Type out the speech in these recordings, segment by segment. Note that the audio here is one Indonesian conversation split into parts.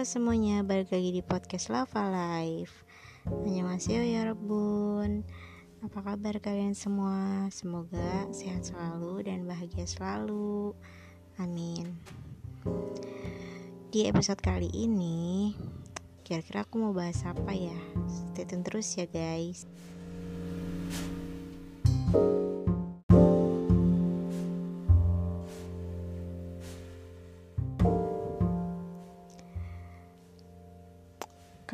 Semuanya, balik lagi di podcast Lava Life. Annyeonghaseyo ya Rebun Apa kabar kalian semua? Semoga sehat selalu dan bahagia selalu. Amin. Di episode kali ini Kira-kira aku mau bahas apa ya? Stay tune terus ya guys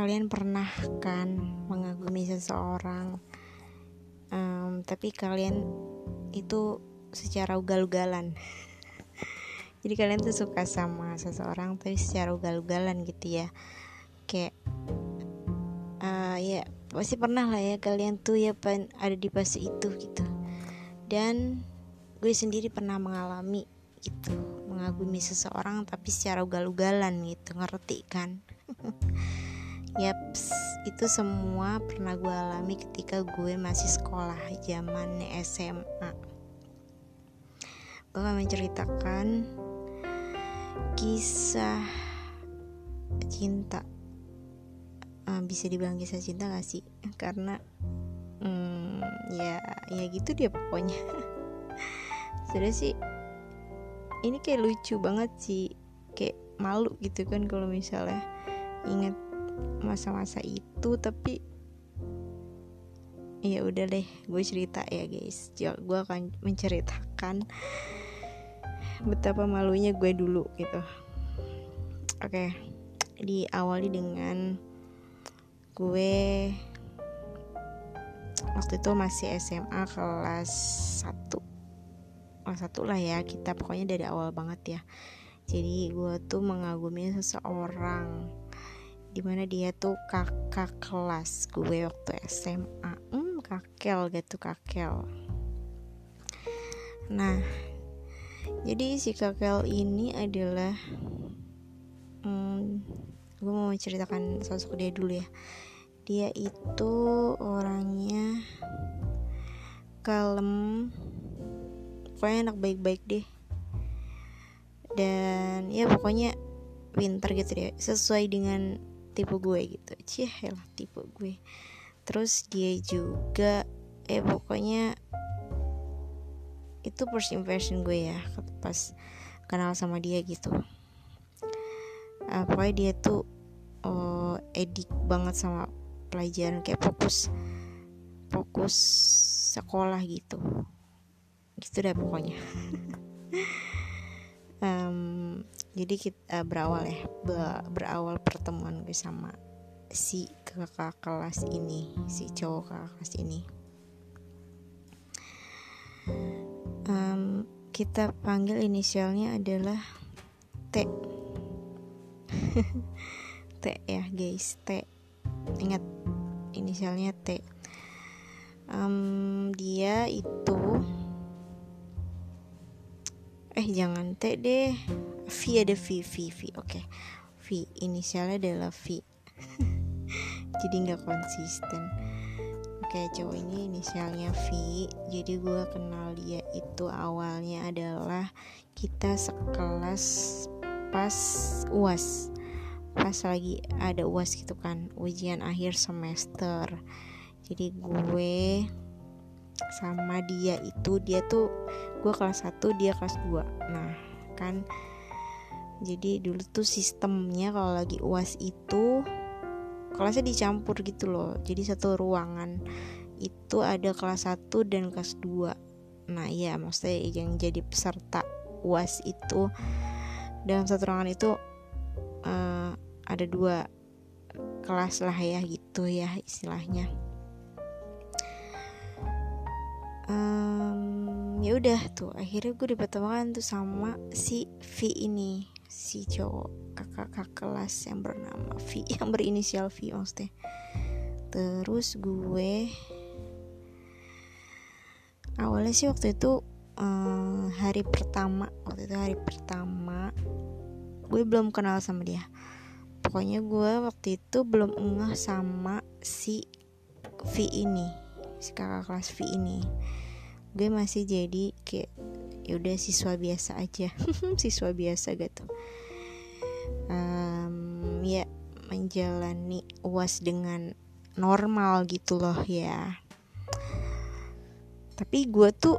kalian pernah kan mengagumi seseorang um, tapi kalian itu secara ugal-ugalan. Jadi kalian tuh suka sama seseorang tapi secara ugal-ugalan gitu ya. Kayak uh, ya pasti pernah lah ya kalian tuh ya ada di fase itu gitu. Dan gue sendiri pernah mengalami gitu mengagumi seseorang tapi secara ugal-ugalan gitu ngerti kan Yaps, itu semua pernah gue alami ketika gue masih sekolah zaman SMA. Gue akan menceritakan kisah cinta. Uh, bisa dibilang kisah cinta gak sih? Karena hmm, ya ya gitu dia pokoknya. Sudah sih ini kayak lucu banget sih, kayak malu gitu kan kalau misalnya inget masa-masa itu tapi ya udah deh gue cerita ya guys. Gue akan menceritakan betapa malunya gue dulu gitu. Oke okay. diawali dengan gue waktu itu masih SMA kelas 1 kelas 1 lah ya kita pokoknya dari awal banget ya. Jadi gue tuh mengagumi seseorang di mana dia tuh kakak kelas gue waktu SMA hmm kakel gitu kakel. Nah jadi si kakel ini adalah hmm, gue mau menceritakan sosok dia dulu ya. Dia itu orangnya kalem. Pokoknya anak baik-baik deh. Dan ya pokoknya pinter gitu deh sesuai dengan tipe gue gitu. Cie lah tipe gue. Terus dia juga eh pokoknya itu first impression gue ya pas kenal sama dia gitu. Uh, pokoknya dia tuh uh, edik banget sama pelajaran kayak fokus fokus sekolah gitu. Gitu deh pokoknya. Um, jadi kita uh, berawal ya berawal pertemuan gue sama si kakak kelas ini si cowok kakak kelas ini. Um, kita panggil inisialnya adalah T. T ya guys T. Ingat inisialnya T. Um, dia itu eh jangan T deh. V ada V V V oke. Okay. V inisialnya adalah V. Jadi nggak konsisten. Oke okay, cowok ini inisialnya V. Jadi gue kenal dia itu awalnya adalah kita sekelas pas uas pas lagi ada uas gitu kan ujian akhir semester. Jadi gue sama dia itu dia tuh gue kelas 1 dia kelas 2 nah kan jadi dulu tuh sistemnya kalau lagi uas itu kelasnya dicampur gitu loh. Jadi satu ruangan itu ada kelas 1 dan kelas 2 nah iya maksudnya yang jadi peserta uas itu dalam satu ruangan itu uh, ada dua kelas lah ya gitu ya istilahnya. Um, ya udah tuh akhirnya gue dipertemukan tuh sama si V ini si cowok kakak kakak kelas yang bernama V yang berinisial V maksudnya. Terus gue awalnya sih waktu itu um, hari pertama waktu itu hari pertama gue belum kenal sama dia. Pokoknya gue waktu itu belum ngeh sama si V ini si kakak kelas V ini gue masih jadi kayak yaudah siswa biasa aja. Siswa biasa gitu. Um, ya menjalani uas dengan normal gitu loh ya. Tapi gue tuh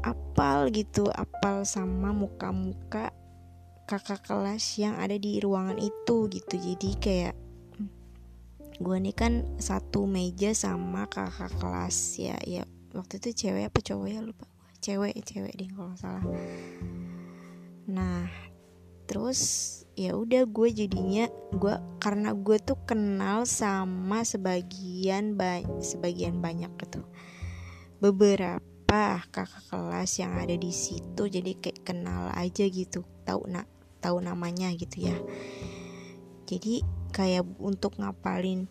apal gitu apal sama muka-muka kakak kelas yang ada di ruangan itu gitu. Jadi kayak gue nih kan satu meja sama kakak kelas ya ya waktu itu cewek apa cowok ya lupa. Cewek cewek deh kalau salah. Nah terus ya udah gue jadinya gue karena gue tuh kenal sama sebagian ba sebagian banyak gitu. Beberapa kakak kelas yang ada di situ jadi kayak kenal aja gitu. Tahu nak tahu namanya gitu ya. Jadi kayak untuk ngapalin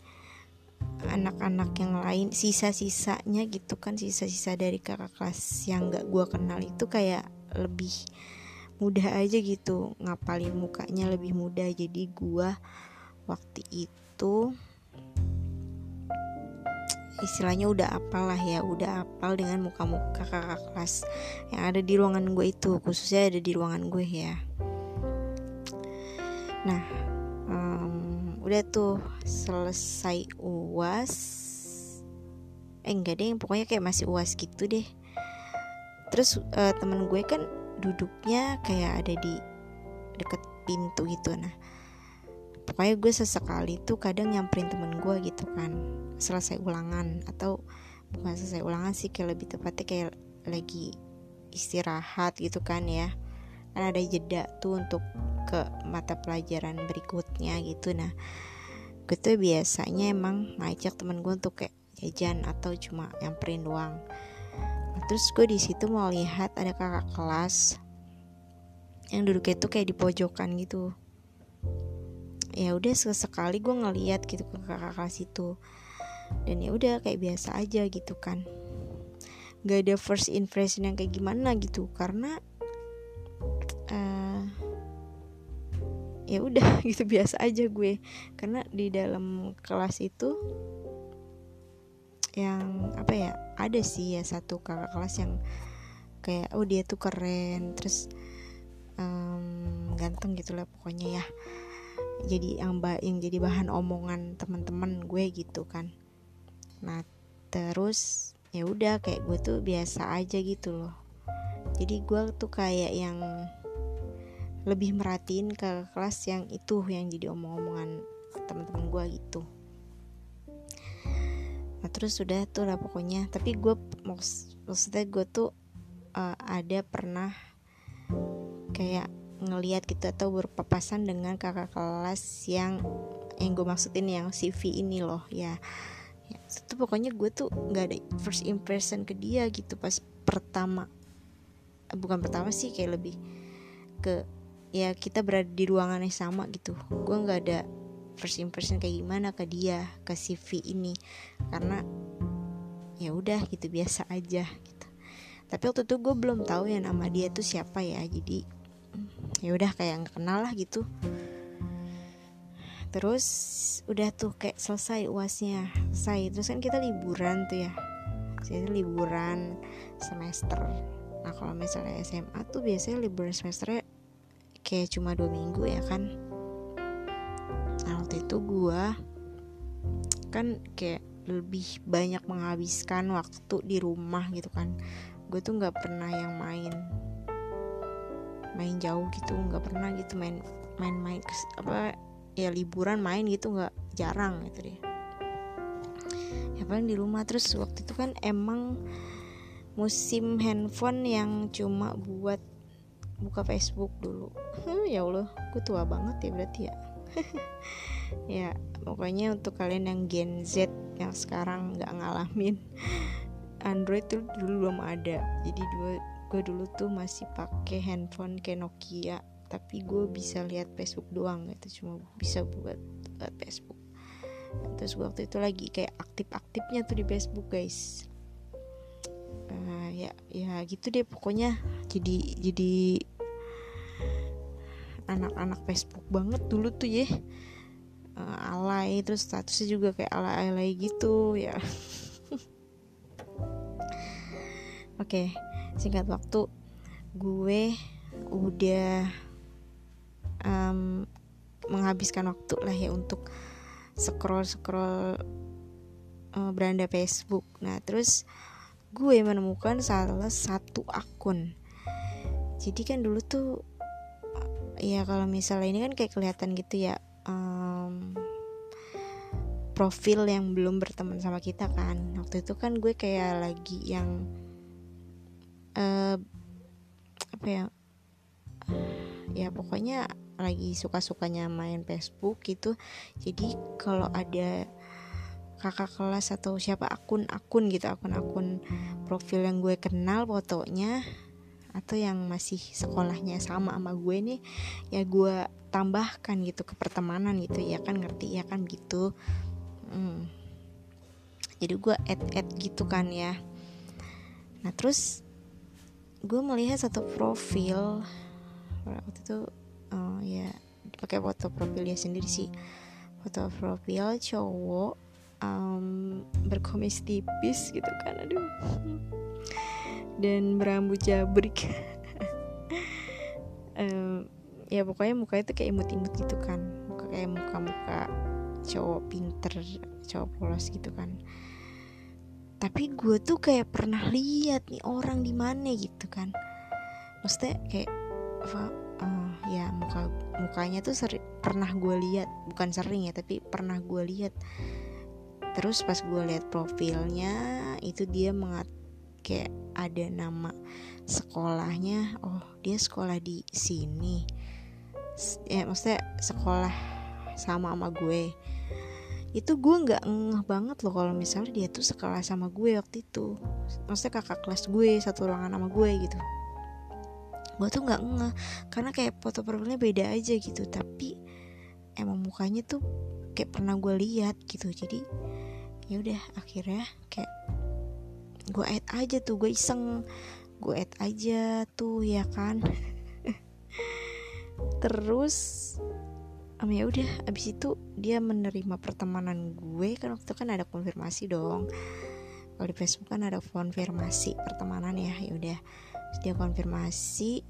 anak-anak yang lain sisa-sisanya gitu kan sisa-sisa dari kakak kelas yang gak gue kenal itu kayak lebih mudah aja gitu ngapalin mukanya lebih mudah. Jadi gue waktu itu istilahnya udah apal lah ya udah apal dengan muka-muka kakak kelas yang ada di ruangan gue itu khususnya ada di ruangan gue ya. Nah um, udah tuh selesai uas eh enggak deh pokoknya kayak masih uas gitu deh. Terus uh, temen gue kan duduknya kayak ada di deket pintu gitu. Nah pokoknya gue sesekali tuh kadang nyamperin temen gue gitu kan. Selesai ulangan atau bukan selesai ulangan sih kayak lebih tepatnya kayak lagi istirahat gitu kan ya kan ada jeda tuh untuk ke mata pelajaran berikutnya gitu. Nah gue tuh biasanya emang ngajak temen gue untuk kayak jajan atau cuma nyamperin doang. Nah, terus gue di situ mau lihat ada kakak kelas yang duduknya tuh kayak di pojokan gitu. Ya udah sesekali gue ngeliat gitu ke kakak kelas itu. Dan ya udah kayak biasa aja gitu kan. Gak ada first impression yang kayak gimana gitu. Karena uh, ya udah gitu biasa aja gue. Karena di dalam kelas itu yang apa ya ada sih ya satu kakak kelas yang kayak oh dia tuh keren terus um, ganteng gitu lah pokoknya ya. Jadi yang ba yang jadi bahan omongan teman-teman gue gitu kan. Nah terus ya udah kayak gue tuh biasa aja gitu loh jadi gue tuh kayak yang lebih merhatiin ke kelas yang itu yang jadi omong-omongan teman-teman gue gitu. Nah terus sudah tuh lah pokoknya. Tapi gue maksudnya gue tuh uh, ada pernah kayak ngeliat gitu atau berpapasan dengan kakak kelas yang yang gue maksudin yang CV ini loh ya. Ya itu pokoknya gue tuh nggak ada first impression ke dia gitu pas pertama bukan pertama sih kayak lebih ke ya kita berada di ruangan yang sama gitu. Gue nggak ada first impression kayak gimana ke dia ke CV ini. Karena ya udah gitu biasa aja gitu. Tapi waktu itu gue belum tahu ya nama dia tuh siapa ya jadi ya udah kayak nggak kenal lah gitu. Terus udah tuh kayak selesai uasnya selesai. Terus kan kita liburan tuh ya. Jadi liburan semester nah kalau misalnya SMA tuh biasanya liburan semesternya kayak cuma dua minggu ya kan? Nah waktu itu gue kan kayak lebih banyak menghabiskan waktu di rumah gitu kan. Gue tuh nggak pernah yang main main jauh gitu nggak pernah gitu main main main apa ya liburan main gitu nggak jarang gitu deh. Ya paling di rumah. Terus waktu itu kan emang musim handphone yang cuma buat buka Facebook dulu. Ya Allah gue tua banget ya berarti ya. Ya pokoknya untuk kalian yang Gen Z yang sekarang nggak ngalamin Android tuh dulu belum ada. Jadi dua gue dulu tuh masih pakai handphone kayak Nokia tapi gue bisa lihat Facebook doang gitu. Cuma bisa buat buat Facebook. Terus gue waktu itu lagi kayak aktif-aktifnya tuh di Facebook guys uh, ya ya gitu deh pokoknya. Jadi jadi anak-anak Facebook banget dulu tuh ya. Uh, alay terus statusnya juga kayak alay-alay gitu ya. Oke okay singkat waktu. Gue udah um, menghabiskan waktu lah ya untuk scroll scroll uh, beranda Facebook. Nah terus gue menemukan salah satu akun. Jadi kan dulu tuh ya kalau misalnya ini kan kayak kelihatan gitu ya um, profil yang belum berteman sama kita kan. Waktu itu kan gue kayak lagi yang uh, apa ya ya pokoknya lagi suka-sukanya main Facebook gitu. Jadi kalau ada kakak kelas atau siapa akun-akun gitu akun-akun profil yang gue kenal fotonya atau yang masih sekolahnya sama sama gue nih ya gue tambahkan gitu ke pertemanan gitu ya kan ngerti ya kan gitu. Hmm. jadi gue add add gitu kan ya. Nah terus gue melihat satu profil waktu itu uh, ya pakai foto profil dia sendiri sih. Foto profil cowok um, berkomis tipis gitu kan aduh. Dan berambut jabrik. Um, ya pokoknya muka itu kayak imut-imut gitu kan. Muka kayak muka-muka cowok pinter cowok polos gitu kan. Tapi gue tuh kayak pernah lihat nih orang di mana gitu kan. Maksudnya kayak apa uh, ya muka mukanya tuh seri, pernah gue lihat bukan sering ya tapi pernah gue lihat terus pas gue lihat profilnya itu dia mengat kayak ada nama sekolahnya oh dia sekolah di sini. Ya maksudnya sekolah sama sama gue. Itu gue nggak ngeh banget loh kalau misalnya dia tuh sekolah sama gue waktu itu. Maksudnya kakak kelas gue satu ruangan sama gue gitu. Gue tuh nggak ngeh karena kayak foto profilnya beda aja gitu. Tapi emang mukanya tuh kayak pernah gue lihat gitu. Jadi ya udah akhirnya kayak gue add aja tuh gue iseng. Gue add aja tuh ya kan? Terus um, ya udah. Abis itu dia menerima pertemanan gue kan waktu itu kan ada konfirmasi dong. Kalau di Facebook kan ada konfirmasi pertemanan ya ya udah. Dia konfirmasi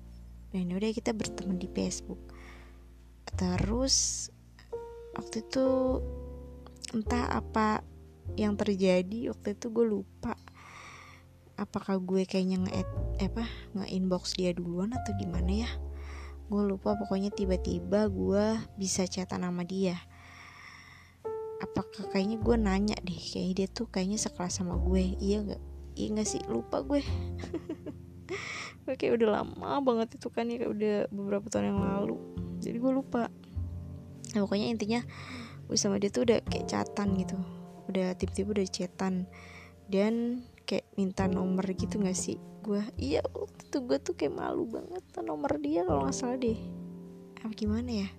dan ya udah kita berteman di Facebook. Terus waktu itu entah apa yang terjadi waktu itu gue lupa. Apakah gue kayaknya nge apa nge inbox dia duluan atau gimana ya? Gue lupa pokoknya tiba-tiba gue bisa chatan nama dia. Apakah kayaknya gue nanya deh kayak dia tuh kayaknya sekelas sama gue. Iya gak iya gak sih? Lupa gue. Gue kayak udah lama banget itu kan ya kayak udah beberapa tahun yang lalu. Jadi gue lupa. Nah, pokoknya intinya gue sama dia tuh udah kayak catatan gitu udah tiba-tiba udah chatan dan kayak minta nomor gitu gak sih? Gue iya waktu itu gue tuh kayak malu banget nomor dia kalau nggak salah deh. Apa gimana ya?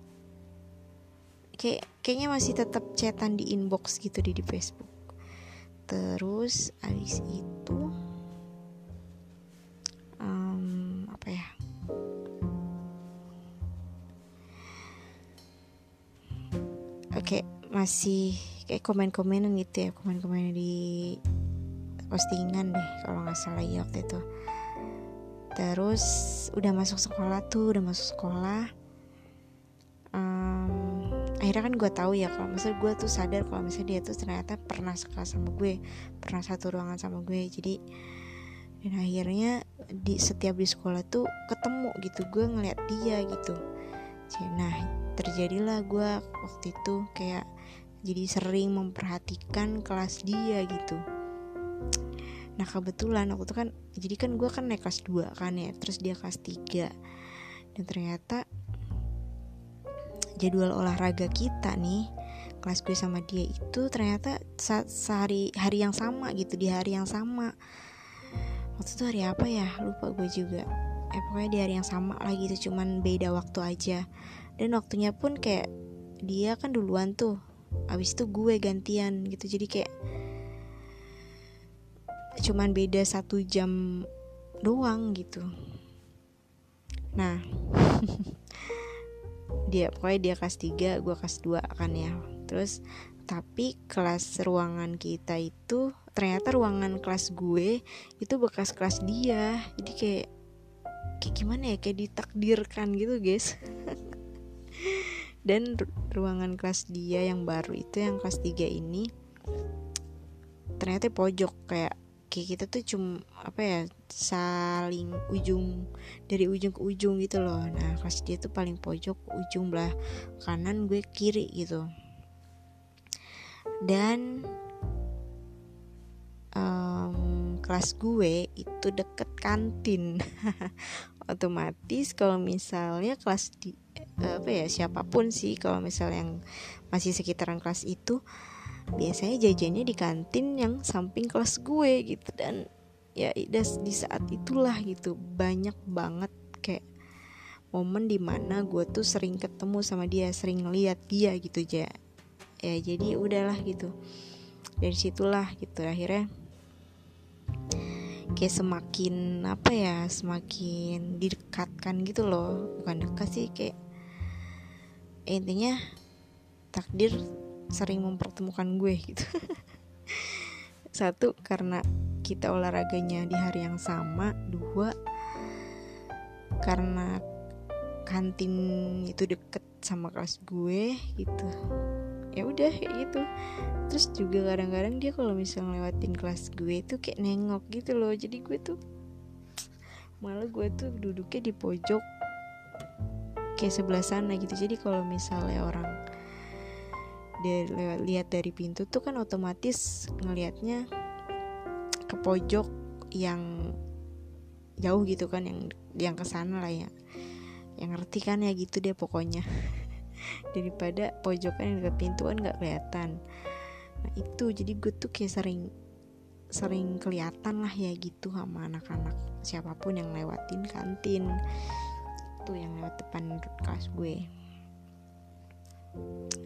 Kayak kayaknya masih tetap chatan di inbox gitu di di Facebook. Terus abis itu um, apa ya? Oke okay, masih kayak komen-komenan gitu ya komen-komen di postingan deh kalau nggak salah ya waktu itu. Terus udah masuk sekolah tuh udah masuk sekolah. Um, akhirnya kan gue tahu ya kalau misalnya gue tuh sadar kalau misalnya dia tuh ternyata pernah sekolah sama gue pernah satu ruangan sama gue jadi dan akhirnya di setiap di sekolah tuh ketemu gitu gue ngeliat dia gitu. Nah terjadilah gue waktu itu kayak jadi sering memperhatikan kelas dia gitu. Nah kebetulan waktu itu kan jadi kan gue kan naik kelas 2 kan ya terus dia kelas 3 dan ternyata jadwal olahraga kita nih kelas gue sama dia itu ternyata sehari hari yang sama gitu di hari yang sama. Waktu itu hari apa ya? Lupa gue juga. Eh pokoknya di hari yang sama lagi itu cuman beda waktu aja. Dan waktunya pun kayak dia kan duluan tuh abis itu gue gantian gitu. Jadi kayak cuman beda satu jam doang gitu. Nah dia pokoknya dia kelas 3 gue kelas 2 kan ya. Terus tapi kelas ruangan kita itu ternyata ruangan kelas gue itu bekas kelas dia. Jadi kayak kayak gimana ya? Kayak ditakdirkan gitu guys dan ruangan kelas dia yang baru itu yang kelas 3 ini ternyata pojok. Kayak kayak kita tuh cuma apa ya saling ujung dari ujung ke ujung gitu loh. Nah kelas dia tuh paling pojok ujung belah kanan gue kiri gitu. Dan um, kelas gue itu deket kantin. Otomatis kalau misalnya kelas di apa ya siapa pun sih kalau misalnya yang masih sekitaran kelas itu biasanya jajannya di kantin yang samping kelas gue gitu. Dan ya di saat itulah gitu banyak banget kayak momen di mana gue tuh sering ketemu sama dia sering ngeliat dia gitu aja ya jadi udahlah gitu. Dari situlah gitu akhirnya kayak semakin apa ya semakin didekatkan gitu loh. Bukan dekat sih kayak intinya takdir sering mempertemukan gue gitu. Satu karena kita olahraganya di hari yang sama. Dua karena kantin itu deket sama kelas gue gitu. Ya udah kayak gitu. Terus juga kadang-kadang dia kalau misalnya lewatin kelas gue itu kayak nengok gitu loh. Jadi gue tuh malah gue tuh duduknya di pojok kayak sebelah sana gitu. Jadi kalau misalnya orang dia lihat dari pintu tuh kan otomatis ngelihatnya ke pojok yang jauh gitu kan yang yang ke sana lah ya. Yang ngerti kan ya gitu deh pokoknya. Daripada pojokan yang dekat pintu kan nggak kelihatan. Nah itu. Jadi gue tuh kayak sering sering kelihatan lah ya gitu sama anak-anak siapa pun yang lewatin kantin tuh yang lewat depan kelas gue.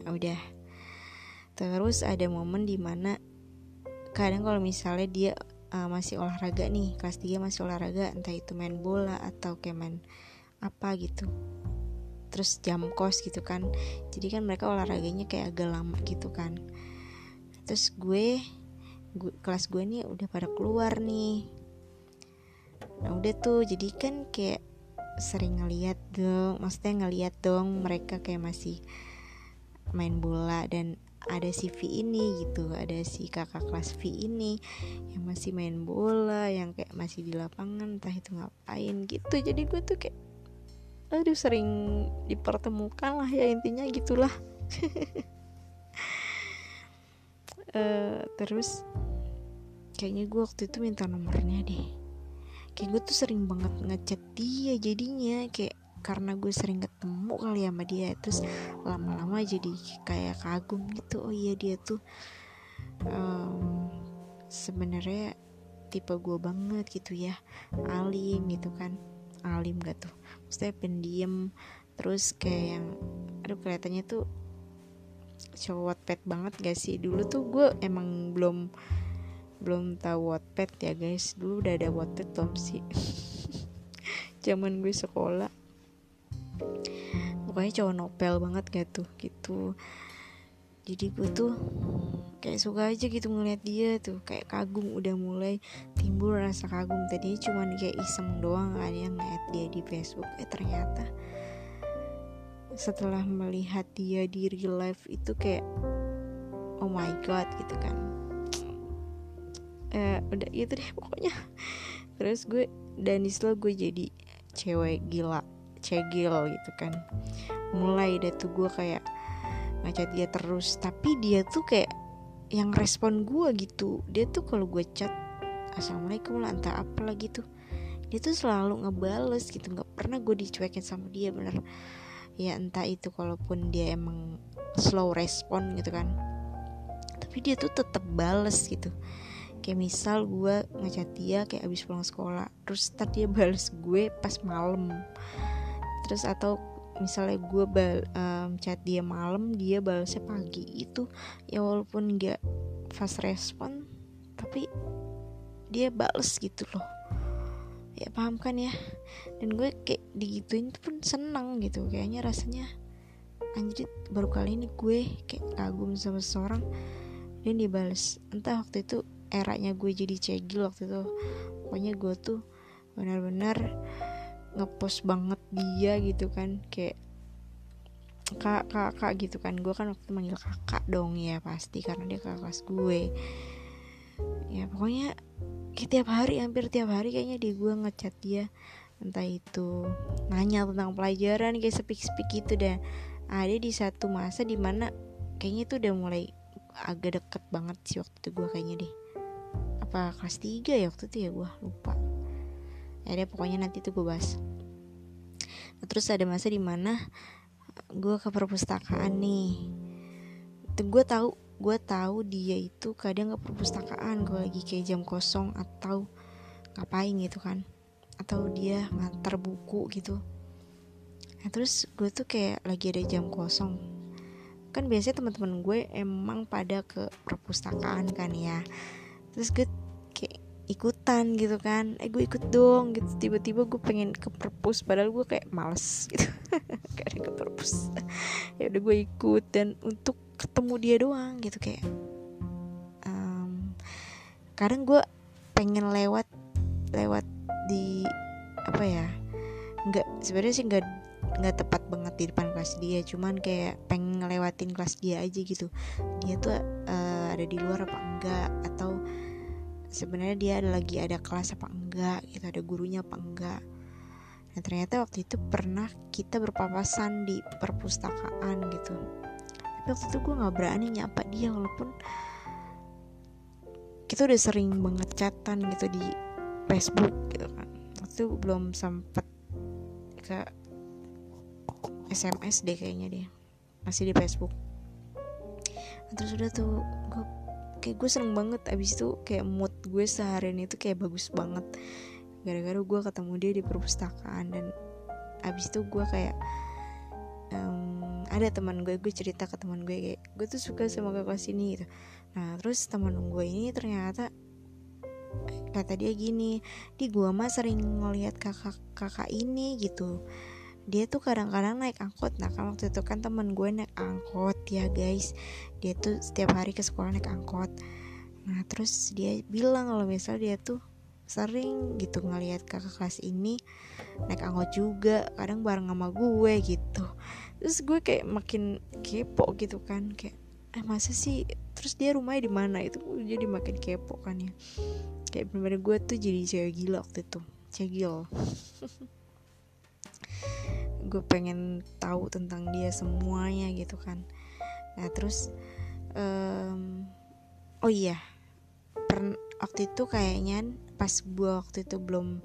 Nah, udah. Terus ada momen di mana kadang kalau misalnya dia uh, masih olahraga nih kelas 3 masih olahraga entah itu main bola atau kayak main apa gitu. Terus jam kos gitu kan. Jadi kan mereka olahraganya kayak agak lama gitu kan. Terus gue, gue kelas gue nih udah pada keluar nih. Nah udah tuh. Jadi kan kayak sering ngeliat dong maksudnya ngeliat dong mereka kayak masih main bola dan ada si V ini gitu ada si kakak kelas V ini yang masih main bola yang kayak masih di lapangan entah itu ngapain gitu. Jadi gue tuh kayak aduh sering dipertemukan lah ya intinya gitulah. Uh, terus kayaknya gue waktu itu minta nomornya deh kayak gue tuh sering banget ngechat dia jadinya kayak karena gue sering ketemu kali ya sama dia terus lama-lama jadi kayak kagum gitu. Oh iya dia tuh um, sebenarnya tipe gue banget gitu ya alim gitu kan alim gak tuh? Maksudnya pendiam terus kayak yang aduh kelihatannya tuh cowok pet banget gak sih? Dulu tuh gue emang belum belum tahu Wattpad ya guys. Dulu udah ada Wattpad belum sih? Zaman gue sekolah. Pokoknya cowok nopel banget gak tuh gitu. Jadi gue tuh kayak suka aja gitu ngeliat dia tuh. Kayak kagum udah mulai timbul rasa kagum. Tadinya cuma kayak iseng doang ada yang ngeliat dia di Facebook. Eh ternyata setelah melihat dia di real life itu kayak oh my god gitu kan eh, udah itu deh pokoknya. Terus gue dan istilah gue jadi cewek gila cegil gitu kan. Mulai deh tuh gue kayak ngechat dia terus tapi dia tuh kayak yang respon gue gitu. Dia tuh kalau gue chat assalamualaikum lah entah apa lah gitu. Dia tuh selalu ngebales gitu nggak pernah gue dicuekin sama dia bener. Ya entah itu kalaupun dia emang slow respon gitu kan. Tapi dia tuh tetep bales gitu kayak misal gue ngechat dia kayak abis pulang sekolah terus tadi dia balas gue pas malam. Terus atau misalnya gue bal um, chat dia malam dia balasnya pagi itu ya walaupun nggak fast respon tapi dia bales gitu loh. Ya paham kan ya? Dan gue kayak digituin pun seneng gitu kayaknya rasanya anjir baru kali ini gue kayak kagum sama seseorang dan dia balas entah waktu itu eranya gue jadi cegil waktu itu. Pokoknya gue tuh benar-benar ngepost banget dia gitu kan kayak kak kakak gitu kan. Gue kan waktu itu manggil kakak dong ya pasti karena dia kakak kelas gue. Ya pokoknya kayak hari hampir tiap hari kayaknya di gue ngechat dia entah itu nanya tentang pelajaran kayak speak speak gitu dan ada di satu masa di mana kayaknya itu udah mulai agak deket banget sih waktu itu gue kayaknya deh apa kelas 3 ya waktu itu ya? Gue lupa. Ya deh pokoknya nanti tuh gue bahas. Nah, terus ada masa di mana gue ke perpustakaan nih. Tuh gue tahu gue tahu dia itu kadang ke perpustakaan gue lagi kayak jam kosong atau ngapain gitu kan. Atau dia ngantar buku gitu. Nah terus gue tuh kayak lagi ada jam kosong. Kan biasanya teman-teman gue emang pada ke perpustakaan kan ya. Terus gue ikutan gitu kan. Eh gue ikut dong gitu. Tiba-tiba gue pengen ke perpus padahal gue kayak males gitu. Kayak ke perpus. Ya udah gue ikut dan untuk ketemu dia doang gitu kayak um, kadang gue pengen lewat lewat di apa ya nggak sebenarnya sih nggak nggak tepat banget di depan kelas dia. Cuman kayak pengen ngelewatin kelas dia aja gitu. Dia tuh uh, ada di luar apa enggak? Atau sebenarnya dia ada lagi ada kelas apa enggak gitu ada gurunya apa enggak. Dan ternyata waktu itu pernah kita berpapasan di perpustakaan gitu. Tapi waktu itu gue nggak berani nyapa dia walaupun kita udah sering banget chatan gitu di Facebook gitu kan. Waktu itu belum sempet ke SMS deh kayaknya dia masih di Facebook. Terus udah tuh gue kayak gue seneng banget. Abis itu kayak mood gue seharian itu kayak bagus banget. Gara-gara gue ketemu dia di perpustakaan dan abis itu gue kayak um, ada teman gue gue cerita ke teman gue kayak gue tuh suka sama kakak sini gitu. Nah terus teman gue ini ternyata kata dia gini di gue mah sering ngeliat kakak kakak ini gitu dia tuh kadang-kadang naik angkot. Nah kan waktu itu kan temen gue naik angkot ya guys. Dia tuh setiap hari ke sekolah naik angkot. Nah terus dia bilang kalau misal dia tuh sering gitu ngelihat kakak kelas ini naik angkot juga kadang bareng sama gue gitu. Terus gue kayak makin kepo gitu kan kayak eh masa sih? Terus dia rumahnya di mana? Itu jadi makin kepo kan ya. Kayak bener-bener gue tuh jadi cewek gila waktu itu. Cewek gila gue pengen tahu tentang dia semuanya gitu kan. Nah terus um, oh iya per, waktu itu kayaknya pas gue waktu itu belum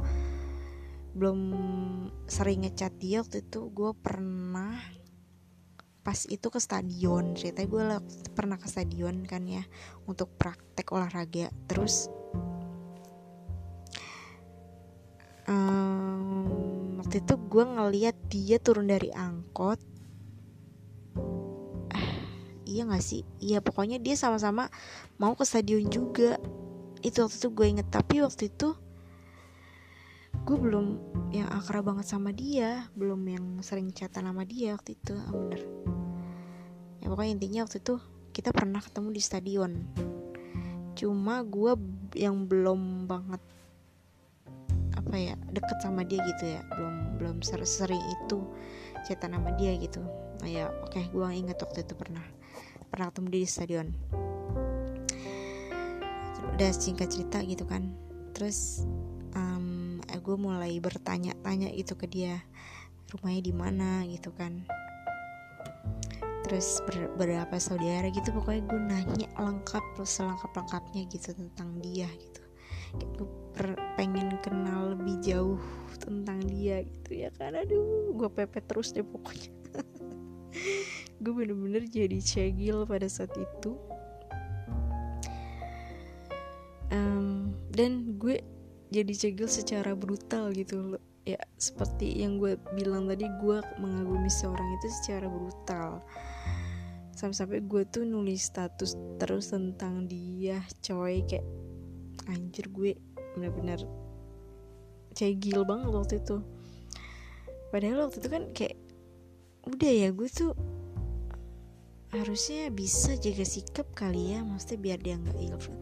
belum sering ngechat dia waktu itu gue pernah pas itu ke stadion. Ceritanya gue pernah ke stadion kan ya untuk praktek olahraga. Terus um, waktu itu gue ngeliat dia turun dari angkot. Iya gak sih? Iya pokoknya dia sama-sama mau ke stadion juga. Itu waktu itu gue inget. Tapi waktu itu gue belum yang akrab banget sama dia. Belum yang sering chatan sama dia waktu itu. Ah, bener. Ya pokoknya intinya waktu itu kita pernah ketemu di stadion. Cuma gue yang belum banget apa ya deket sama dia gitu ya belum belum sering itu cerita nama dia gitu. Nah ya oke okay, gue inget waktu itu pernah pernah ketemu dia di stadion. Udah singkat cerita gitu kan. Terus um, gue mulai bertanya-tanya itu ke dia rumahnya di mana? gitu kan. Terus ber berapa saudara gitu pokoknya gue nanya lengkap selengkap lengkapnya gitu tentang dia gitu gue pengen kenal lebih jauh tentang dia gitu ya kan. Aduh gue pepet terus deh pokoknya. Gue bener-bener jadi cegil pada saat itu. Um, dan gue jadi cegil secara brutal gitu loh. Ya seperti yang gue bilang tadi gue mengagumi seorang itu secara brutal. Sampai-sampai gue tuh nulis status terus tentang dia coy. Kayak anjir gue bener-bener cegil banget waktu itu. Padahal waktu itu kan kayak udah ya gue tuh harusnya bisa jaga sikap kali ya maksudnya biar dia nggak ilfil.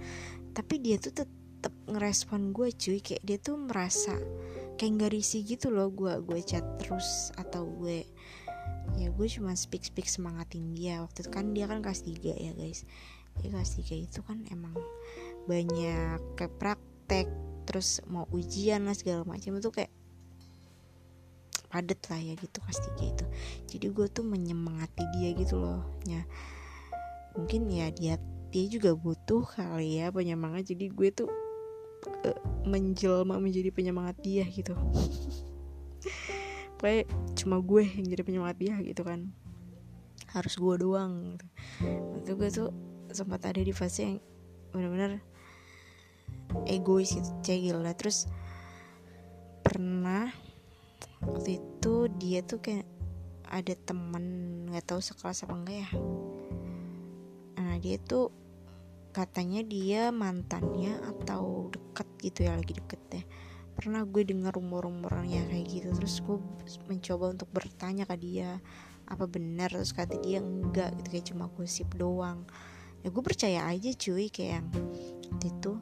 Tapi dia tuh tetap ngerespon gue cuy. Kayak dia tuh merasa kayak nggak risih gitu loh gue gue chat terus atau gue ya gue cuma speak speak semangatin dia. Waktu itu kan dia kan kelas 3 ya guys. Dia kelas 3 itu kan emang banyak kayak praktek terus mau ujian lah segala macam itu kayak padet lah ya gitu kelas 3 itu. Jadi gue tuh menyemangati dia gitu loh. Ya mungkin ya dia dia juga butuh kali ya penyemangat. Jadi gue tuh uh, menjelma menjadi penyemangat dia gitu. Kayak cuma gue yang jadi penyemangat dia gitu kan. Harus gue doang gitu. waktu gue tuh sempat ada di fase yang benar-benar egois gitu cegil lah terus pernah waktu itu dia tuh kayak ada temen nggak tahu sekelas apa enggak ya. Nah dia tuh katanya dia mantannya atau deket gitu ya lagi deket deh pernah gue dengar rumor-rumornya kayak gitu terus gue mencoba untuk bertanya ke dia apa benar terus kata dia enggak gitu kayak cuma gosip doang. Ya gue percaya aja cuy kayak yang itu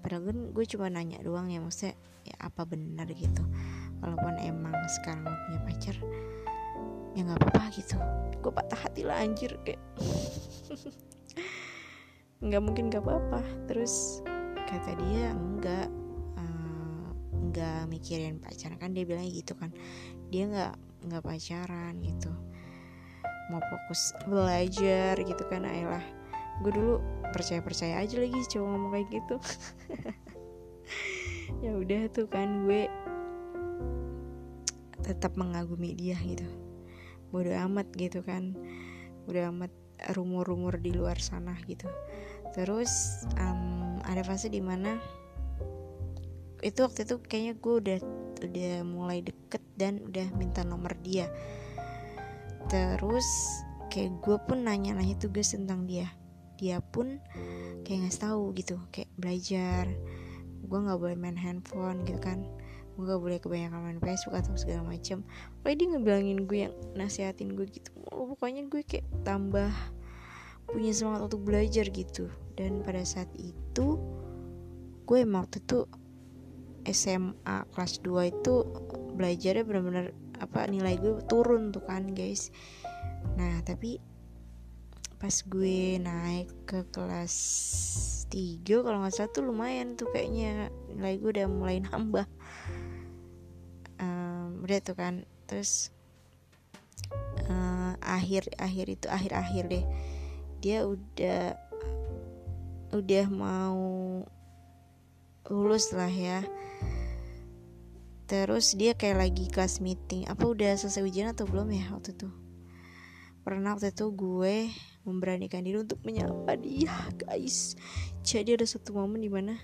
padahal kan gue cuma nanya doang ya maksudnya ya apa benar gitu. Walaupun emang sekarang gue punya pacar ya nggak apa-apa gitu. Gue patah hati lah anjir kayak. Nggak mungkin nggak apa-apa. Terus kata dia enggak. Nggak mikirin pacaran. Kan dia bilang gitu kan. Dia nggak nggak pacaran gitu. Mau fokus belajar gitu kan ayolah gue dulu percaya percaya aja lagi coba ngomong kayak gitu. Ya udah tuh kan gue tetap mengagumi dia gitu. Bodoh amat gitu kan. Bodoh amat rumor-rumor di luar sana gitu. Terus um, ada fase di mana itu waktu itu kayaknya gue udah udah mulai deket dan udah minta nomor dia. Terus kayak gue pun nanya-nanya tugas tentang dia dia pun kayak nggak tahu gitu kayak belajar gue nggak boleh main handphone gitu kan. Gue gak boleh kebanyakan main Facebook atau segala macam pokoknya dia ngebilangin gue yang nasihatin gue gitu. Pokoknya gue kayak tambah punya semangat untuk belajar gitu. Dan pada saat itu gue emang waktu itu SMA kelas 2 itu belajarnya benar-benar apa nilai gue turun tuh kan guys. Nah tapi pas gue naik ke kelas 3 kalau nggak salah tuh lumayan tuh kayaknya. Nilai gue udah mulai nambah. Um, udah tuh kan. Terus uh, akhir akhir itu akhir akhir deh dia udah udah mau lulus lah ya. Terus dia kayak lagi kelas meeting. Apa udah selesai ujian atau belum ya waktu itu? Pernah waktu itu gue memberanikan diri untuk menyapa dia guys. Jadi ada satu momen di mana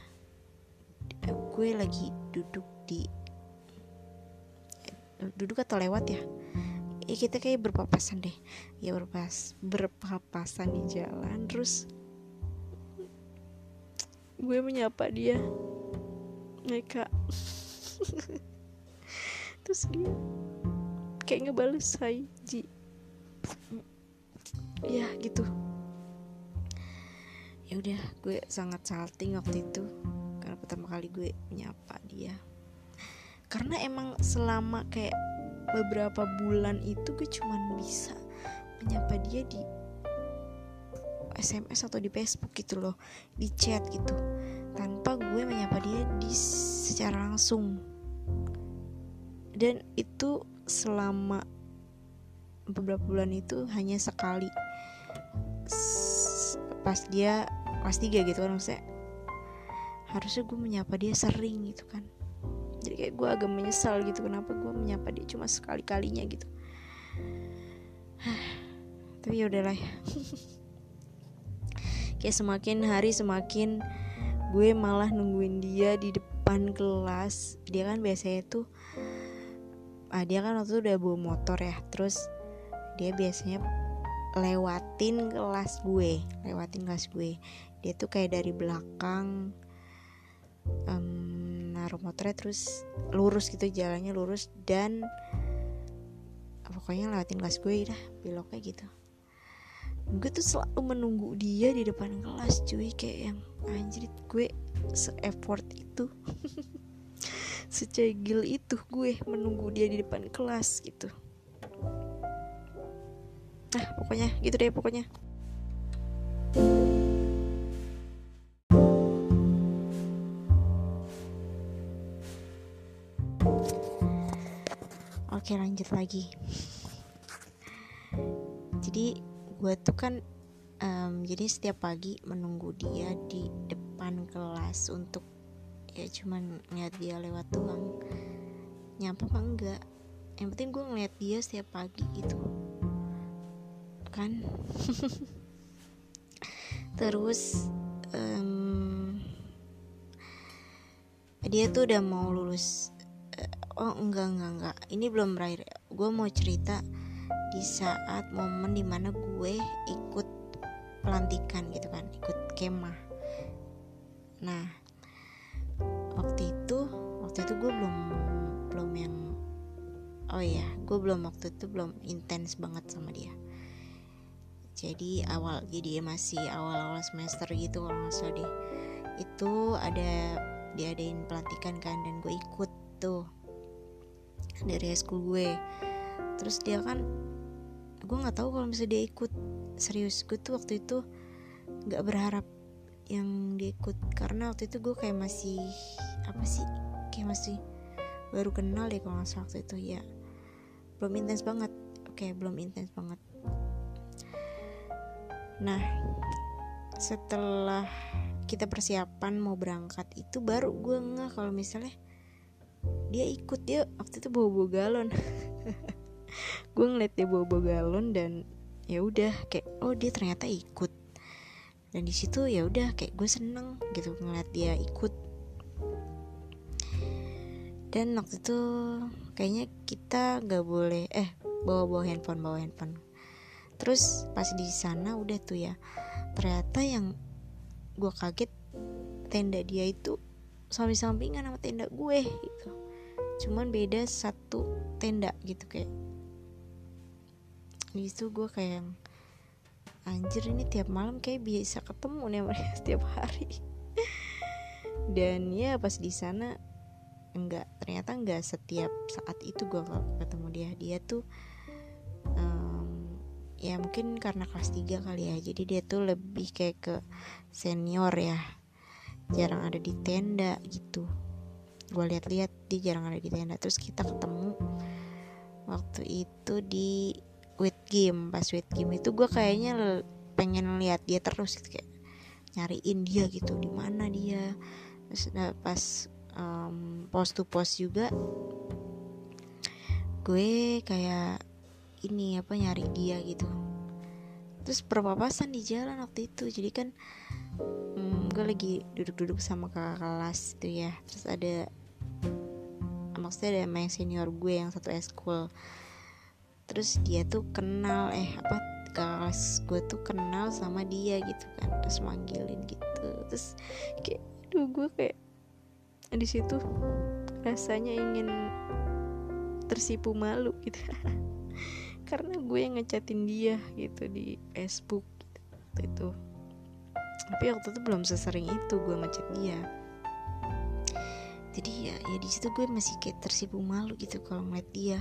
gue lagi duduk di duduk atau lewat ya? Ya kita kayak berpapasan deh. Ya berpas berpapasan di jalan terus gue menyapa dia. Mereka terus dia kayak ngebales hai Ji ya gitu. Ya udah gue sangat salting waktu itu karena pertama kali gue menyapa dia. Karena emang selama kayak beberapa bulan itu gue cuman bisa menyapa dia di SMS atau di Facebook gitu loh di chat gitu tanpa gue menyapa dia di secara langsung. Dan itu selama beberapa bulan itu hanya sekali. Pas dia kelas 3 gitu kan maksudnya harusnya gue menyapa dia sering gitu kan. Jadi kayak gue agak menyesal gitu kenapa gue menyapa dia cuma sekali kalinya gitu. Tapi ya udahlah. Ya kayak semakin hari semakin gue malah nungguin dia di depan kelas. Dia kan biasanya tuh ah, dia kan waktu itu udah bawa motor ya. Terus dia biasanya lewatin kelas gue lewatin kelas gue. Dia tuh kayak dari belakang um, naruh motornya terus lurus gitu jalannya lurus dan pokoknya lewatin kelas gue dah beloknya gitu. Gue tuh selalu menunggu dia di depan kelas cuy kayak yang anjir gue se-effort itu secegil itu gue menunggu dia di depan kelas gitu nah pokoknya gitu deh pokoknya. Oke lanjut lagi. Jadi gue tuh kan um, Jadi setiap pagi menunggu dia di depan kelas Untuk ya cuman ngeliat dia lewat doang. Nyapa apa enggak? Yang penting gue ngeliat dia setiap pagi gitu Kan? Terus um, Dia tuh udah mau lulus oh enggak enggak enggak. Ini belum berakhir. Gue mau cerita di saat momen di mana gue ikut pelantikan gitu kan ikut kemah. Nah waktu itu waktu itu gue belum belum yang oh ya gue belum waktu itu belum intens banget sama dia jadi awal jadi masih awal-awal semester gitu kalau nggak salah deh. Itu ada diadain pelantikan kan dan gue ikut tuh dari high school gue. Terus dia kan gue nggak tahu kalau misalnya dia ikut. Serius gue tuh waktu itu nggak berharap yang dia ikut. Karena waktu itu gue kayak masih apa sih kayak masih baru kenal deh kalau nggak salah waktu itu. Ya belum intens banget oke belum intens banget nah setelah kita persiapan mau berangkat itu baru gue nggak kalau misalnya dia ikut. Dia waktu itu bawa bawa galon. Gue ngeliat dia bawa bawa galon dan ya udah kayak oh dia ternyata ikut. Dan di situ ya udah kayak gue seneng gitu ngeliat dia ikut. Dan waktu itu kayaknya kita gak boleh eh bawa bawa handphone bawa handphone terus pas di sana udah tuh ya ternyata yang gue kaget tenda dia itu samping-sampingan sama tenda gue gitu. Cuman beda satu tenda gitu kayak di situ gue kayak anjir ini tiap malam kayak biasa ketemu nih mereka setiap hari. Dan ya pas di sana enggak ternyata enggak setiap saat itu gue ketemu dia. Dia tuh ya mungkin karena kelas 3 kali ya. Jadi dia tuh lebih kayak ke senior ya. Jarang ada di tenda gitu. Gue lihat-lihat dia jarang ada di tenda. Terus kita ketemu waktu itu di wait game. Pas wait game itu gue kayaknya pengen lihat dia terus gitu kayak nyariin dia gitu. Di mana dia? Terus nah, pas um, post to post juga gue kayak ini apa nyari dia gitu. Terus perpapasan di jalan waktu itu. Jadi kan hmm, gue lagi duduk-duduk sama kakak kelas tuh ya. Terus ada maksudnya ada main senior gue yang satu eskul. Terus dia tuh kenal eh apa kelas gue tuh kenal sama dia gitu kan. Terus manggilin gitu. Terus kayak aduh gue kayak di situ rasanya ingin tersipu malu gitu karena gue yang ngechatin dia gitu di Facebook gitu, itu. Tapi waktu itu belum sesering itu gue ngechat dia. Jadi ya ya di situ gue masih kayak tersipu malu gitu kalau ngeliat dia.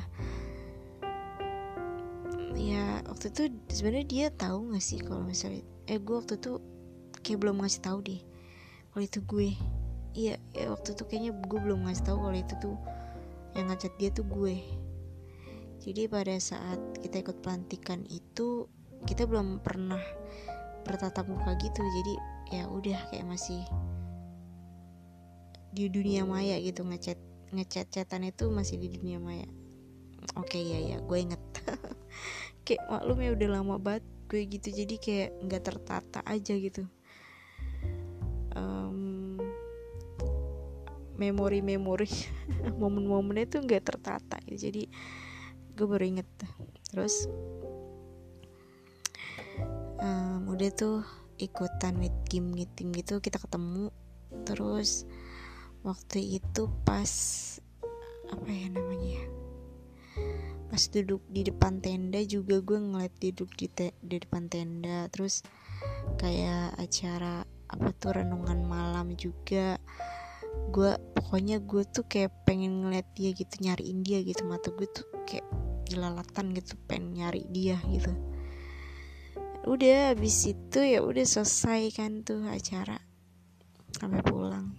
Ya waktu itu sebenarnya dia tahu nggak sih kalau misalnya eh gue waktu itu kayak belum ngasih tahu deh kalau itu gue. Iya ya waktu itu kayaknya gue belum ngasih tahu kalau itu tuh yang ngechat dia tuh gue jadi pada saat kita ikut pelantikan itu kita belum pernah bertatap muka gitu. Jadi ya udah kayak masih di dunia maya gitu. Ngechat ngechat chatan itu masih di dunia maya. Oke okay, ya ya gue inget. Kayak maklum ya udah lama banget gue gitu. Jadi kayak nggak tertata aja gitu. Um, memori-memori momen-momennya tuh nggak tertata gitu. Jadi gue baru inget terus um, udah tuh ikutan with game meeting gitu kita ketemu. Terus waktu itu pas apa ya namanya ya pas duduk di depan tenda juga gue ngeliat duduk di, te di depan tenda. Terus kayak acara apa tuh renungan malam juga. Gue pokoknya gue tuh kayak pengen ngeliat dia gitu nyariin dia gitu mata gue tuh kayak jelalatan gitu pengen nyari dia gitu. Udah habis itu ya udah selesai kan tuh acara sampai pulang.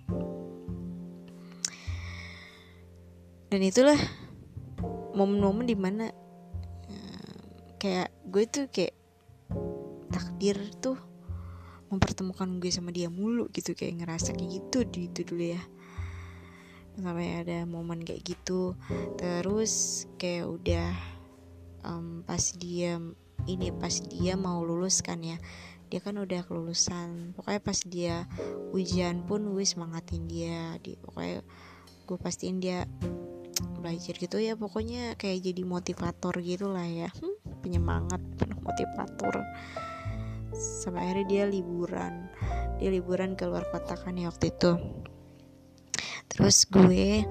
Dan itulah momen-momen di mana uh, kayak gue tuh kayak takdir tuh mempertemukan gue sama dia mulu gitu kayak ngerasa kayak gitu di itu dulu ya sampai ada momen kayak gitu. Terus kayak udah um, pas dia ini pas dia mau lulus kan ya dia kan udah kelulusan. Pokoknya pas dia ujian pun gue semangatin dia. Di pokoknya gue pastiin dia belajar gitu ya pokoknya kayak jadi motivator gitu lah ya. Hmm, penyemangat penuh motivator. Sampai akhirnya dia liburan. Dia liburan ke luar kota kan ya waktu itu terus gue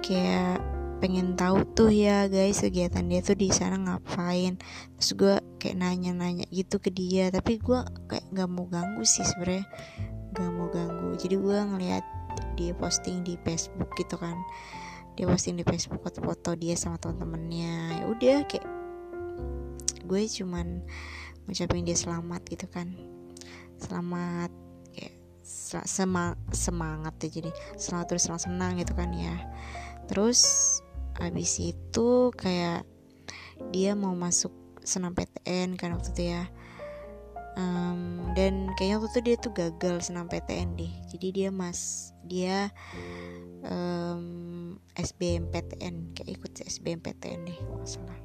kayak pengen tahu tuh ya guys kegiatan dia tuh di sana ngapain. Terus gue kayak nanya-nanya gitu ke dia tapi gue kayak nggak mau ganggu sih sebenarnya nggak mau ganggu. Jadi gue ngeliat dia posting di Facebook gitu kan. Dia posting di Facebook foto-foto dia sama teman-temannya ya udah kayak gue cuman ngucapin dia selamat gitu kan. Selamat semang semangat ya jadi selamat terus senang senang gitu kan ya. Terus abis itu kayak dia mau masuk senam PTN kan waktu itu ya. Um, dan kayaknya waktu itu dia tuh gagal senam PTN deh. Jadi dia mas dia um, SBMPTN kayak ikut SBMPTN deh masalah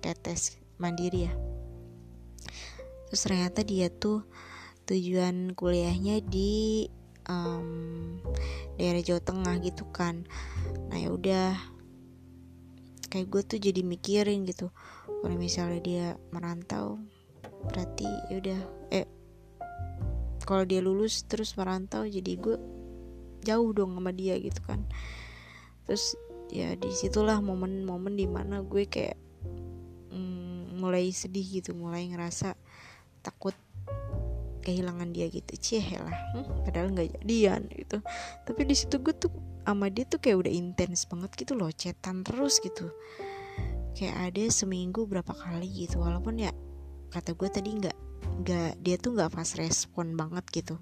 kayak tes mandiri ya. Terus ternyata dia tuh tujuan kuliahnya di um, daerah Jawa Tengah gitu kan. Nah ya udah. Kayak gue tuh jadi mikirin gitu. Kalau misalnya dia merantau berarti ya udah. Eh kalau dia lulus terus merantau jadi gue jauh dong sama dia gitu kan. Terus ya di situlah momen-momen di mana gue kayak mm, mulai sedih gitu mulai ngerasa takut kehilangan dia gitu. Cie lah. Hmm, padahal nggak jadian gitu. Tapi di situ gue tuh sama dia tuh kayak udah intens banget gitu loh cetan terus gitu. Kayak ada seminggu berapa kali gitu. Walaupun ya kata gue tadi nggak nggak dia tuh nggak pas respon banget gitu.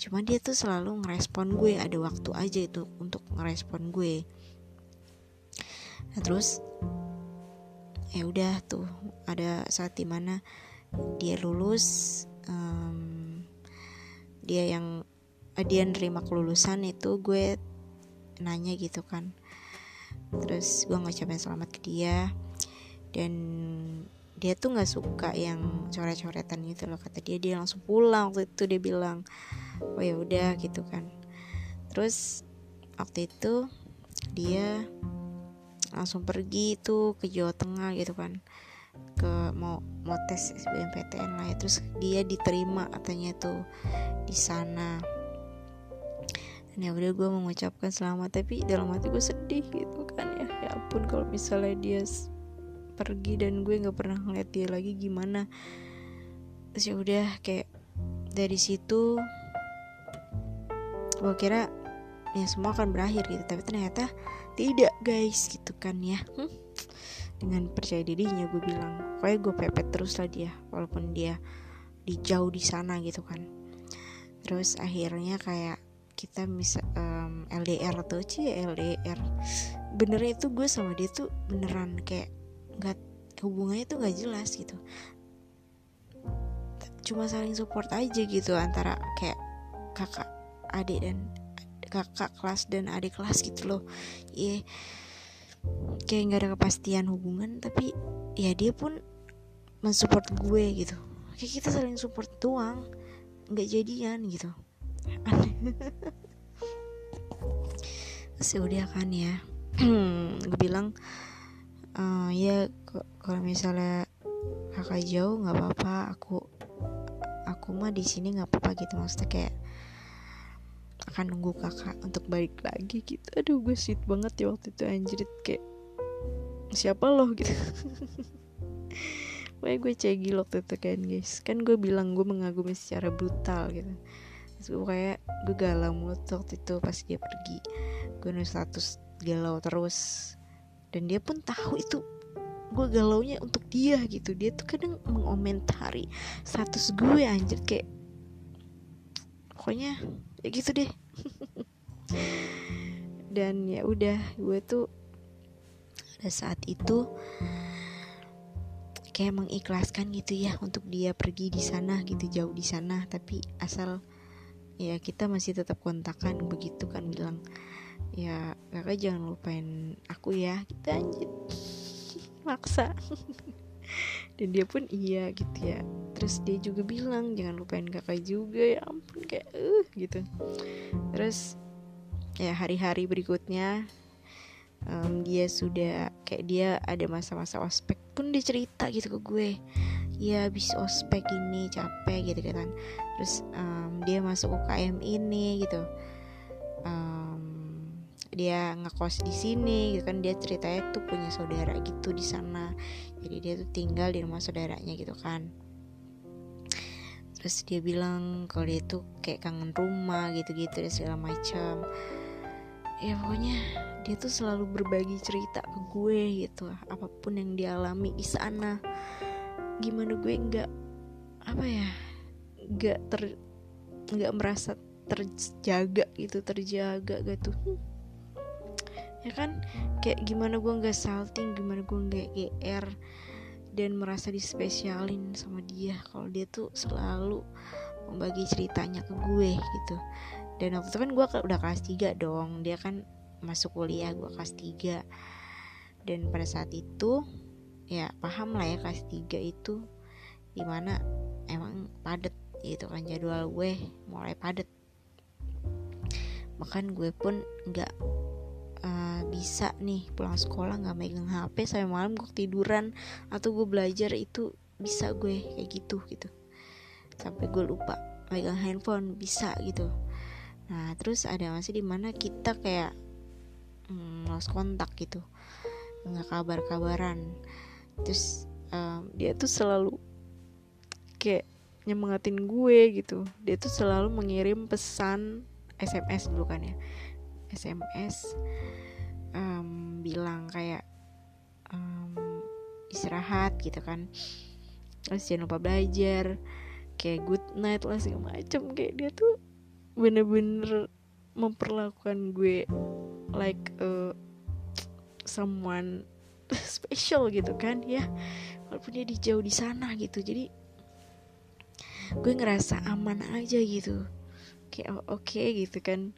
Cuma dia tuh selalu ngerespon gue ada waktu aja itu untuk ngerespon gue. Nah terus ya udah tuh ada saat di mana dia lulus um, dia yang dia nerima kelulusan itu gue nanya gitu kan. Terus gue ngucapin selamat ke dia. Dan dia tuh nggak suka yang coret-coretan gitu loh kata dia. Dia langsung pulang waktu itu dia bilang oh ya udah gitu kan. Terus waktu itu dia langsung pergi tuh ke Jawa Tengah gitu kan ke mau mau tes SBMPTN lah ya. Terus dia diterima katanya tuh di sana. Dan ya udah gue mengucapkan selamat tapi dalam hati gue sedih gitu kan ya. Ya ampun kalau misalnya dia pergi dan gue nggak pernah ngeliat dia lagi gimana. Terus ya udah kayak dari situ gue kira ya semua akan berakhir gitu. Tapi ternyata tidak guys gitu kan ya. Hmm? Dengan percaya dirinya gue bilang pokoknya gue pepet terus lah dia walaupun dia di jauh di sana gitu kan. Terus akhirnya kayak kita bisa um, LDR tuh sih LDR benernya itu gue sama dia tuh beneran kayak nggak hubungannya tuh nggak jelas gitu. Cuma saling support aja gitu antara kayak kakak adik dan kakak kelas dan adik kelas gitu loh. Iya. yeah. Kayak nggak ada kepastian hubungan tapi ya dia pun mensupport gue gitu. Kayak kita saling support doang nggak jadian gitu. Aneh ya udah kan ya. Gue bilang uh, ya kalau misalnya kakak jauh nggak apa-apa aku aku mah di sini nggak apa-apa gitu. Maksudnya kayak akan nunggu kakak untuk balik lagi gitu. Aduh gue sweet banget ya waktu itu anjrit kayak siapa loh gitu. Pokoknya gue cegil waktu itu kan guys. Kan gue bilang gue mengagumi secara brutal gitu. Terus gue kayak gue galau mulu waktu itu pas dia pergi. Gue nulis status galau terus. Dan dia pun tahu itu gue galau nya untuk dia gitu. Dia tuh kadang mengomentari status gue anjir. Kayak pokoknya ya gitu deh. Dan ya udah gue tuh pada saat itu kayak mengikhlaskan gitu ya untuk dia pergi di sana gitu jauh di sana. Tapi asal ya kita masih tetap kontakan begitu kan bilang. Ya kakak jangan lupain aku ya. Kita anjir maksa dan dia pun iya gitu ya. Terus dia juga bilang jangan lupain kakak juga ya ampun kayak uh gitu. Terus ya hari-hari berikutnya um, dia sudah kayak dia ada masa-masa ospek pun dia cerita gitu ke gue. Ya habis ospek ini capek gitu kan. Terus um, dia masuk UKM ini gitu. Um, dia ngekos di sini gitu kan. Dia ceritanya tuh punya saudara gitu di sana jadi dia tuh tinggal di rumah saudaranya gitu kan. Terus dia bilang kalau dia tuh kayak kangen rumah gitu-gitu dan segala macam. Ya pokoknya dia tuh selalu berbagi cerita ke gue gitu. Apa pun yang dia alami di sana. Gimana gue nggak apa ya nggak ter nggak merasa terjaga gitu terjaga gitu ya kan? Kayak gimana gue nggak salting gimana gue nggak gr dan merasa dispesialin sama dia. Kalau dia tuh selalu membagi ceritanya ke gue gitu. Dan waktu itu kan gue udah kelas 3 dong. Dia kan masuk kuliah gue kelas 3 dan pada saat itu ya paham lah ya kelas 3 itu di mana emang padet gitu kan jadwal gue mulai padet bahkan gue pun nggak uh, bisa nih pulang sekolah nggak megang HP sampai malam gue tiduran atau gue belajar itu bisa gue kayak gitu gitu. Sampai gue lupa megang handphone bisa gitu. Nah terus ada masih di mana kita kayak hmm, lost kontak gitu. Nggak kabar-kabaran. Terus um, dia tuh selalu kayak nyemangatin gue gitu. Dia tuh selalu mengirim pesan SMS dulu kan ya SMS um, bilang kayak um, istirahat gitu kan. Terus jangan lupa belajar kayak good night lah segala macam kayak dia tuh bener-bener memperlakukan gue like uh, someone special gitu kan ya. Walaupun dia di jauh di sana gitu. Jadi gue ngerasa aman aja gitu. Kayak oh, oke okay, gitu kan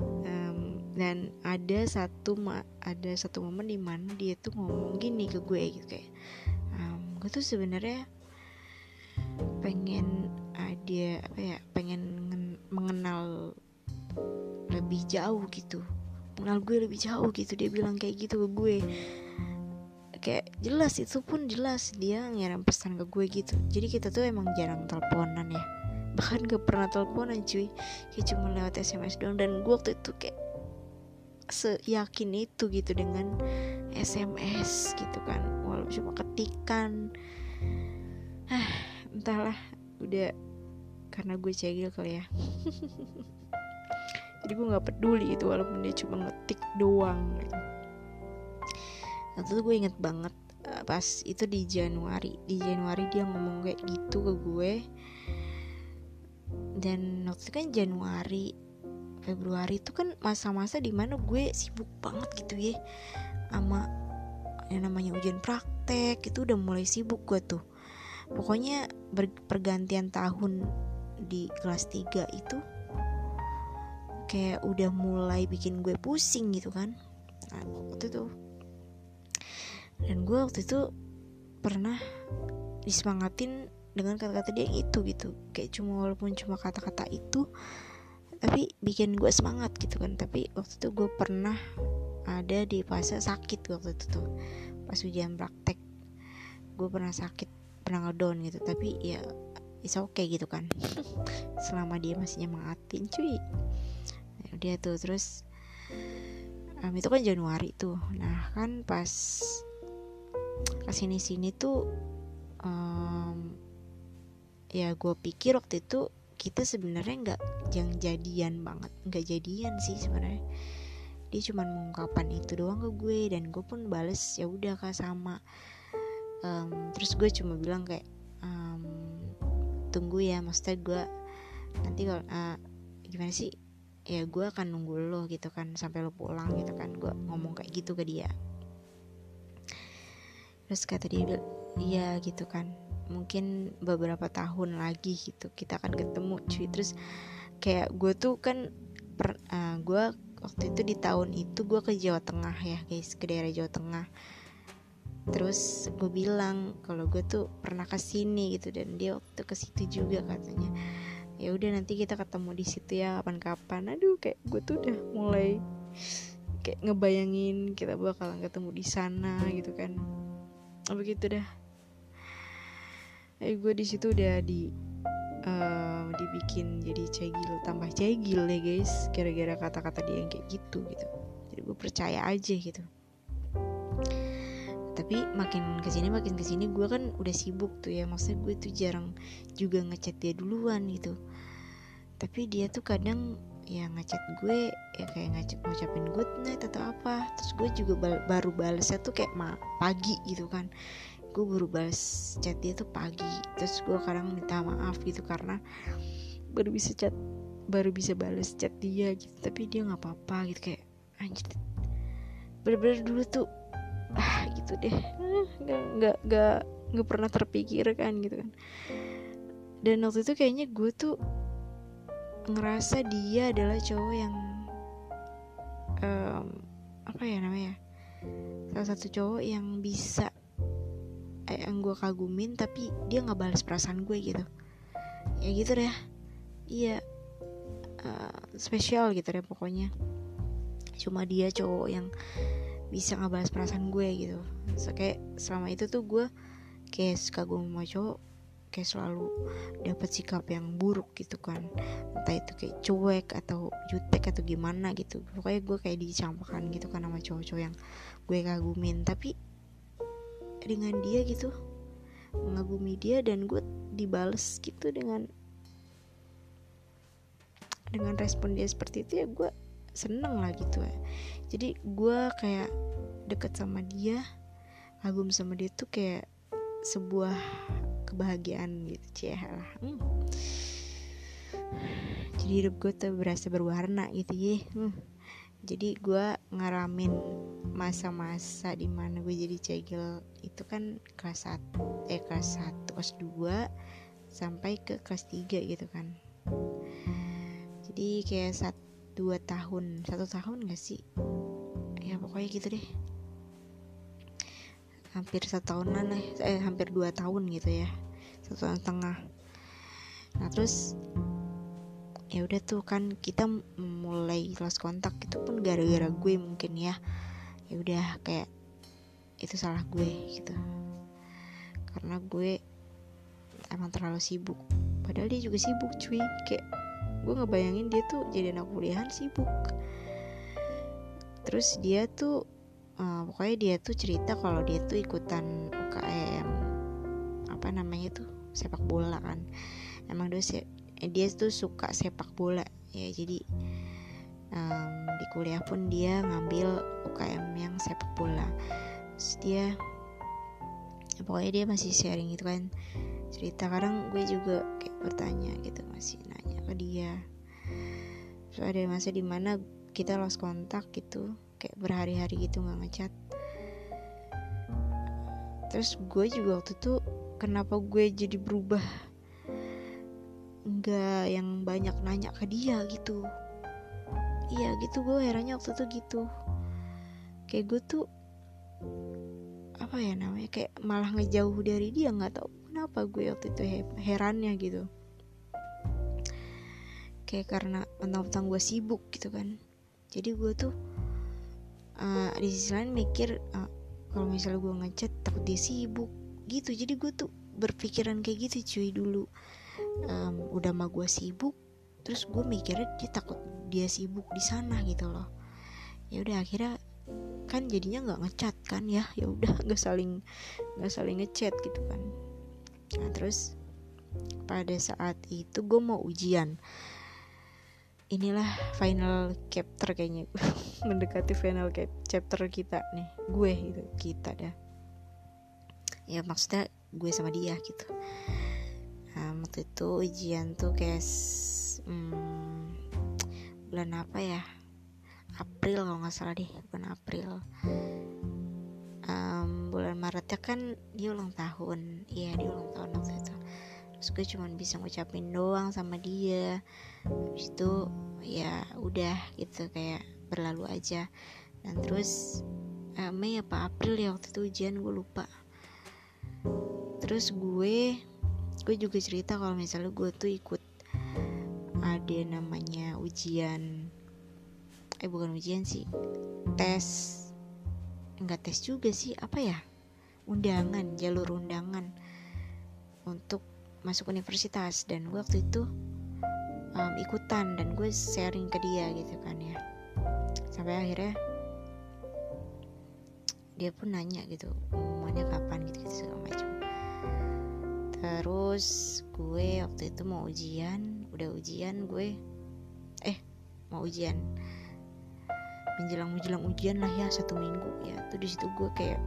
um, dan ada satu ada satu momen di mana dia tuh ngomong gini ke gue gitu kayak um, gue tuh sebenarnya pengen ada apa ya pengen mengenal lebih jauh gitu mengenal gue lebih jauh gitu. Dia bilang kayak gitu ke gue. Kayak jelas itu pun jelas dia ngirim pesan ke gue gitu. Jadi kita tuh emang jarang teleponan ya bahkan gak pernah teleponan cuy. Kayak cuma lewat sms doang. Dan gue waktu itu kayak seyakin itu gitu dengan sms gitu kan. Walaupun cuma ketikan. Ah entahlah. Udah karena gue cegil kali ya. Jadi gue nggak peduli itu walaupun dia cuma ngetik doang. Gitu itu gue inget banget uh, pas itu di Januari. Di Januari dia ngomong kayak gitu ke gue dan waktu itu kan Januari Februari itu kan masa-masa di mana gue sibuk banget gitu ya. Sama yang namanya ujian praktek itu udah mulai sibuk gue tuh. Pokoknya pergantian tahun di kelas 3 itu kayak udah mulai bikin gue pusing gitu kan. Nah, waktu itu dan gue waktu itu pernah disemangatin dengan kata-kata dia yang itu gitu. Kayak cuma walaupun cuma kata-kata itu tapi bikin gue semangat gitu kan. Tapi waktu itu gue pernah ada di fase sakit waktu itu tuh. Pas ujian praktek gue pernah sakit pernah ngedown gitu. Tapi ya oke okay gitu kan. Selama dia masih nyemangatin cuy. Ya, dia tuh terus um, itu kan Januari tuh. Nah kan pas ke sini sini tuh um, ya gue pikir waktu itu kita sebenarnya nggak yang jadian banget. Nggak jadian sih sebenarnya. Dia cuma mengungkapkan itu doang ke gue dan gue pun bales ya udah kak sama. Um, terus gue cuma bilang kayak um, tunggu ya maksudnya gue nanti kalau uh, gimana sih? Ya gue akan nunggu lo gitu kan sampai lo pulang gitu kan. Gue ngomong kayak gitu ke dia. Terus kata dia iya gitu kan mungkin beberapa tahun lagi gitu kita akan ketemu cuy. Terus kayak gue tuh kan per, uh, gue waktu itu di tahun itu gue ke Jawa Tengah ya guys ke daerah Jawa Tengah. Terus gue bilang kalau gue tuh pernah ke sini gitu dan dia waktu ke situ juga katanya. Ya udah nanti kita ketemu di situ ya kapan-kapan. Aduh kayak gue tuh udah mulai kayak ngebayangin kita bakalan ketemu di sana gitu kan. Begitu dah eh gue di situ udah di uh, dibikin jadi cegil tambah cegil ya guys. Gara-gara kata-kata dia yang kayak gitu gitu. Jadi gue percaya aja gitu. Tapi makin ke sini makin ke sini gue kan udah sibuk tuh ya. Maksudnya gue tuh jarang juga ngechat dia duluan gitu. Tapi dia tuh kadang ya ngechat gue ya kayak ngechat ngucapin good night atau apa. Terus gue juga bal baru balesnya tuh kayak ma pagi gitu kan gue baru balas chat dia tuh pagi. Terus gue kadang minta maaf gitu karena baru bisa chat baru bisa balas chat dia gitu. Tapi dia nggak apa-apa gitu kayak anjir bener-bener dulu tuh ah gitu deh. Nggak nggak nggak nggak pernah terpikirkan gitu kan. Dan waktu itu kayaknya gue tuh ngerasa dia adalah cowok yang um, apa ya namanya salah satu cowok yang bisa yang gue kagumin tapi dia nggak balas perasaan gue gitu. Ya gitu deh. Iya uh, spesial gitu deh pokoknya. Cuma dia cowok yang bisa ngebalas perasaan gue gitu. So, kayak selama itu tuh gue kayak kagum sama cowok kayak selalu dapat sikap yang buruk gitu kan. Entah itu kayak cuek atau jutek atau gimana gitu. Pokoknya gue kayak dicampakkan gitu kan sama cowok-cowok yang gue kagumin. Tapi dengan dia gitu. Mengagumi dia dan gue dibales gitu dengan dengan respon dia seperti itu ya gue seneng lah gitu ya. Jadi gue kayak deket sama dia kagum sama dia tuh kayak sebuah kebahagiaan gitu cie. Lah hmm. jadi hidup gue tuh berasa berwarna gitu ya hmm jadi gue ngaramin masa-masa di mana gue jadi cegil itu kan kelas 1 eh kelas 1 kelas 2 sampai ke kelas 3 gitu kan. Jadi kayak satu dua tahun satu tahun gak sih? Ya pokoknya gitu deh. Hampir satu tahunan lah eh hampir dua tahun gitu ya satu tahun setengah. Nah terus ya udah tuh kan kita mulai lost kontak itu pun gara-gara gue mungkin ya. Ya udah kayak itu salah gue gitu. Karena gue emang terlalu sibuk. Padahal dia juga sibuk cuy. Kayak gue ngebayangin dia tuh jadi anak kuliahan sibuk. Terus dia tuh uh, pokoknya dia tuh cerita kalau dia tuh ikutan UKM apa namanya tuh sepak bola kan. Emang dia dia tuh suka sepak bola ya. Jadi um, di kuliah pun dia ngambil UKM yang sepak bola. Terus dia ya pokoknya dia masih sharing itu kan cerita. Kadang gue juga kayak bertanya gitu masih nanya ke dia. Terus ada masa di mana kita lost kontak gitu kayak berhari-hari gitu nggak ngechat. Terus gue juga waktu itu kenapa gue jadi berubah nggak yang banyak nanya ke dia gitu. Iya gitu gue herannya waktu itu gitu. Kayak gue tuh apa ya namanya kayak malah ngejauh dari dia nggak tahu kenapa gue waktu itu herannya gitu. Kayak karena mentang-mentang gue sibuk gitu kan. Jadi gue tuh uh, di sisi lain mikir uh, kalau misalnya gue ngechat takut dia sibuk gitu. Jadi gue tuh berpikiran kayak gitu cuy dulu um, udah mah gue sibuk terus gue mikirnya dia takut dia sibuk di sana gitu loh. Ya udah akhirnya kan jadinya nggak ngechat kan ya. Ya udah nggak saling nggak saling ngechat gitu kan. Nah terus pada saat itu gue mau ujian. Inilah final chapter kayaknya. Mendekati final chapter kita nih. Gue gitu kita dah. Ya maksudnya gue sama dia gitu um, waktu itu ujian tuh kayak hmm, bulan apa ya? April kalau nggak salah deh bulan April. Um, bulan Maretnya kan dia ulang tahun. Iya dia ulang tahun waktu itu. Terus gue cuma bisa ngucapin doang sama dia. Habis itu ya udah gitu kayak berlalu aja. Dan terus uh, Mei apa April ya waktu itu ujian gue lupa. Terus gue gue juga cerita kalau misalnya gue tuh ikut ada namanya ujian eh bukan ujian sih tes enggak tes juga sih apa ya undangan jalur undangan untuk masuk universitas. Dan gue waktu itu um, ikutan dan gue sharing ke dia gitu kan ya. Sampai akhirnya dia pun nanya gitu momennya kapan? gitu gitu segala macam terus gue waktu itu mau ujian udah ujian gue. Eh mau ujian. Menjelang menjelang ujian lah ya satu minggu ya. Tuh di situ gue kayak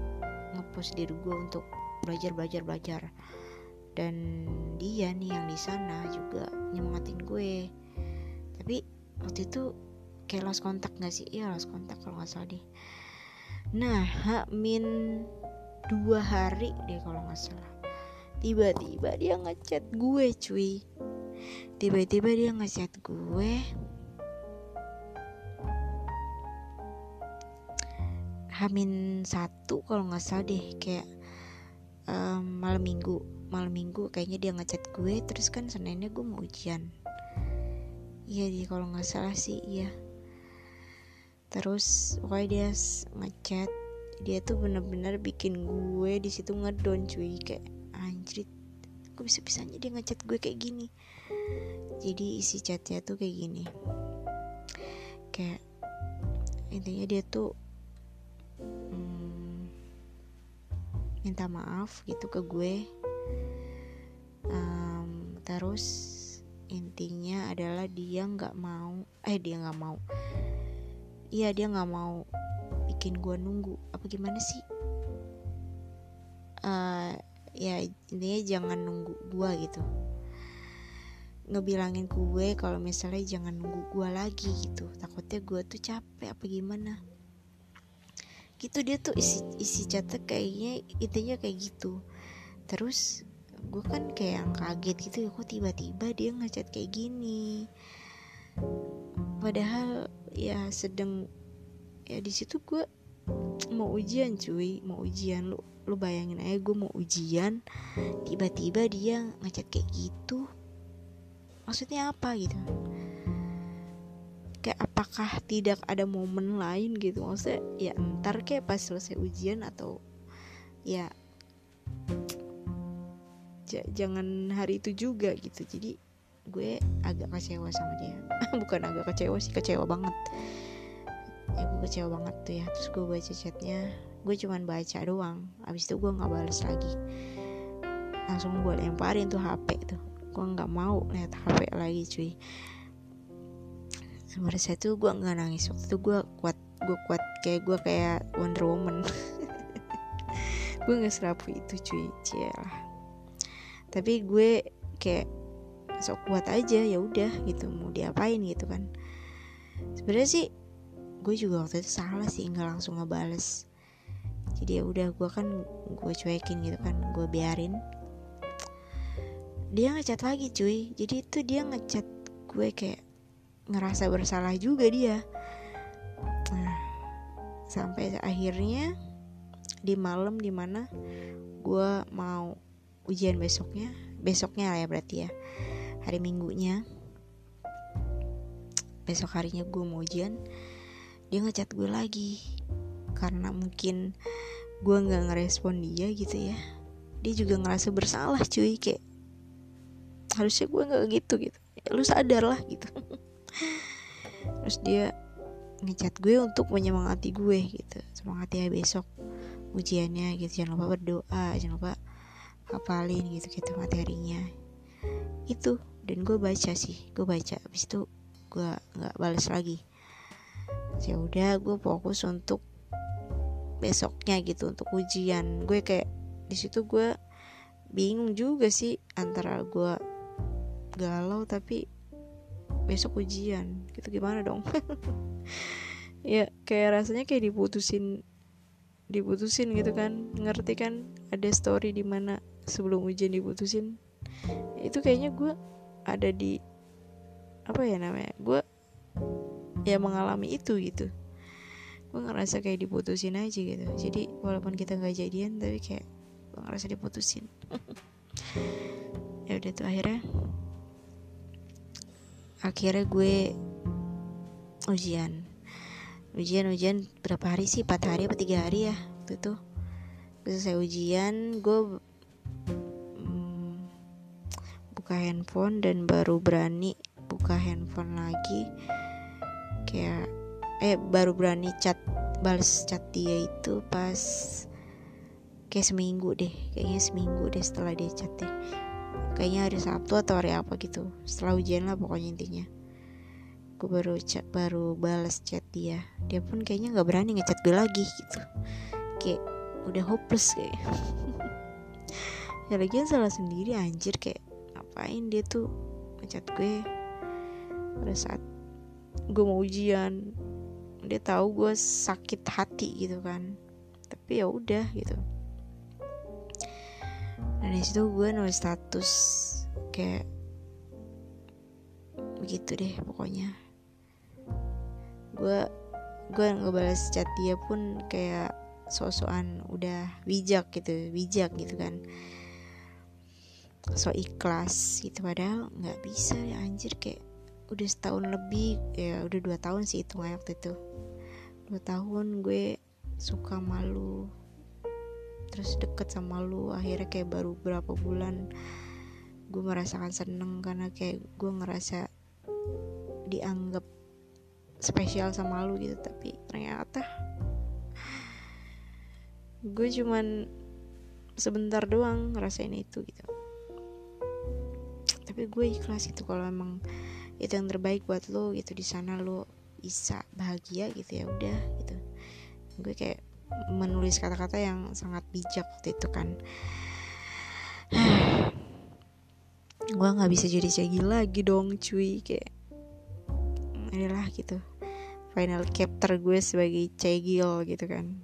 ngepost diri gue untuk belajar belajar. Belajar dan dia nih yang di sana juga nyemangatin gue. Tapi waktu itu kayak lost kontak gak sih? Iya lost kontak kalau nggak salah deh. Nah min dua hari deh kalau nggak salah tiba-tiba dia ngechat gue cuy. Tiba-tiba dia ngechat gue. Hamin satu kalau nggak salah deh kayak um, malam minggu. Malam minggu kayaknya dia ngechat gue terus kan seninnya gue mau ujian. Iya dia kalau nggak salah sih iya. Terus pokoknya dia ngechat. Dia tuh bener-bener bikin gue di situ ngedon cuy kayak anjrit. Kok bisa bisanya dia ngechat gue kayak gini? Jadi isi chatnya tuh kayak gini. Kayak intinya dia tuh hmm, minta maaf gitu ke gue. Um, terus intinya adalah dia nggak mau eh dia nggak mau. Iya dia nggak mau bikin gue nunggu. Apa gimana sih? Uh, ya intinya jangan nunggu gue gitu. Ngebilangin gue kalau misalnya jangan nunggu gue lagi gitu. Takutnya gue tuh capek apa gimana. Gitu dia tuh isi isi chatnya kayaknya intinya kayak gitu. Terus gue kan kayak yang kaget gitu ya kok tiba-tiba dia ngechat kayak gini. Padahal ya sedang ya di situ gue mau ujian cuy mau ujian lu lu bayangin aja gue mau ujian tiba-tiba dia ngechat kayak gitu. Maksudnya apa gitu? Kayak apakah tidak ada momen lain gitu? Maksudnya ya ntar kayak pas selesai ujian atau ya jangan hari itu juga gitu. Jadi gue agak kecewa sama dia. Bukan agak kecewa sih kecewa banget. Ya gue kecewa banget tuh ya terus gue baca chatnya gue cuman baca doang. Abis itu gue nggak balas lagi. Langsung gue lemparin tuh HP tuh. Gue nggak mau lihat HP lagi cuy. Pada saat itu gue nggak nangis. Waktu itu gue kuat gue kuat kayak gue kayak Wonder Woman. Gue nggak serapu itu cuy. Lah tapi gue kayak sok kuat aja ya udah gitu. Mau diapain gitu kan. Sebenarnya sih gue juga waktu itu salah sih nggak langsung ngebales jadi ya udah gue kan gue cuekin gitu kan gue biarin. Dia ngechat lagi cuy. Jadi itu dia ngechat gue kayak ngerasa bersalah juga dia. Nah sampai akhirnya di malam di mana gue mau ujian besoknya besoknya lah ya berarti ya hari minggunya. Besok harinya gue mau ujian dia ngechat gue lagi. Karena mungkin gue nggak ngerespon dia gitu ya. Dia juga ngerasa bersalah cuy kayak harusnya gue nggak gitu gitu. Ya, lu sadar lah gitu. Terus dia ngechat gue untuk menyemangati gue gitu. Semangati ya besok ujiannya gitu. Jangan lupa berdoa jangan lupa hafalin gitu gitu materinya. Itu dan gue baca sih gue baca. Habis itu gue nggak balas lagi. Ya udah gue fokus untuk besoknya gitu untuk ujian. Gue kayak di situ gue bingung juga sih antara gue galau tapi besok ujian. Gitu gimana dong? Ya kayak rasanya kayak diputusin diputusin gitu kan. Ngerti kan ada story di mana sebelum ujian diputusin. Itu kayaknya gue ada di apa ya namanya gue ya mengalami itu gitu gue ngerasa kayak diputusin aja gitu. Jadi walaupun kita nggak jadian tapi kayak gue ngerasa diputusin. Ya udah tuh akhirnya akhirnya gue ujian. Ujian ujian berapa hari sih? Empat hari apa tiga hari ya itu. Tuh selesai ujian gue hmm, buka handphone dan baru berani buka handphone lagi. Kayak eh baru berani chat balas chat dia itu pas kayak seminggu deh. Kayaknya seminggu deh setelah dia chat deh kayaknya hari Sabtu atau hari apa gitu. Setelah ujian lah pokoknya intinya. Gue baru chat baru balas chat dia. Dia pun kayaknya nggak berani ngechat gue lagi gitu. Kayak udah hopeless kayak. Ya lagian salah sendiri anjir kayak ngapain dia tuh ngechat gue? Pada saat gue mau ujian dia tahu gue sakit hati gitu kan. Tapi ya udah gitu. Dan di situ gue nulis status kayak begitu deh pokoknya. Gue gue ngebalas chat dia pun kayak sosokan udah bijak gitu bijak gitu kan. So ikhlas gitu padahal nggak bisa ya anjir kayak udah setahun lebih ya udah dua tahun sih itu waktu itu dua tahun gue suka malu. Terus deket sama lu akhirnya kayak baru berapa bulan gue merasakan seneng karena kayak gue ngerasa dianggap spesial sama lu gitu. Tapi ternyata gue cuman sebentar doang ngerasain itu gitu. Tapi gue ikhlas itu kalau emang itu yang terbaik buat lo gitu di sana lo bisa bahagia gitu ya udah gitu. Gue kayak menulis kata-kata yang sangat bijak waktu itu kan. Gue nggak bisa jadi cegi lagi dong cuy kayak adalah gitu. Final chapter gue sebagai cegil gitu kan.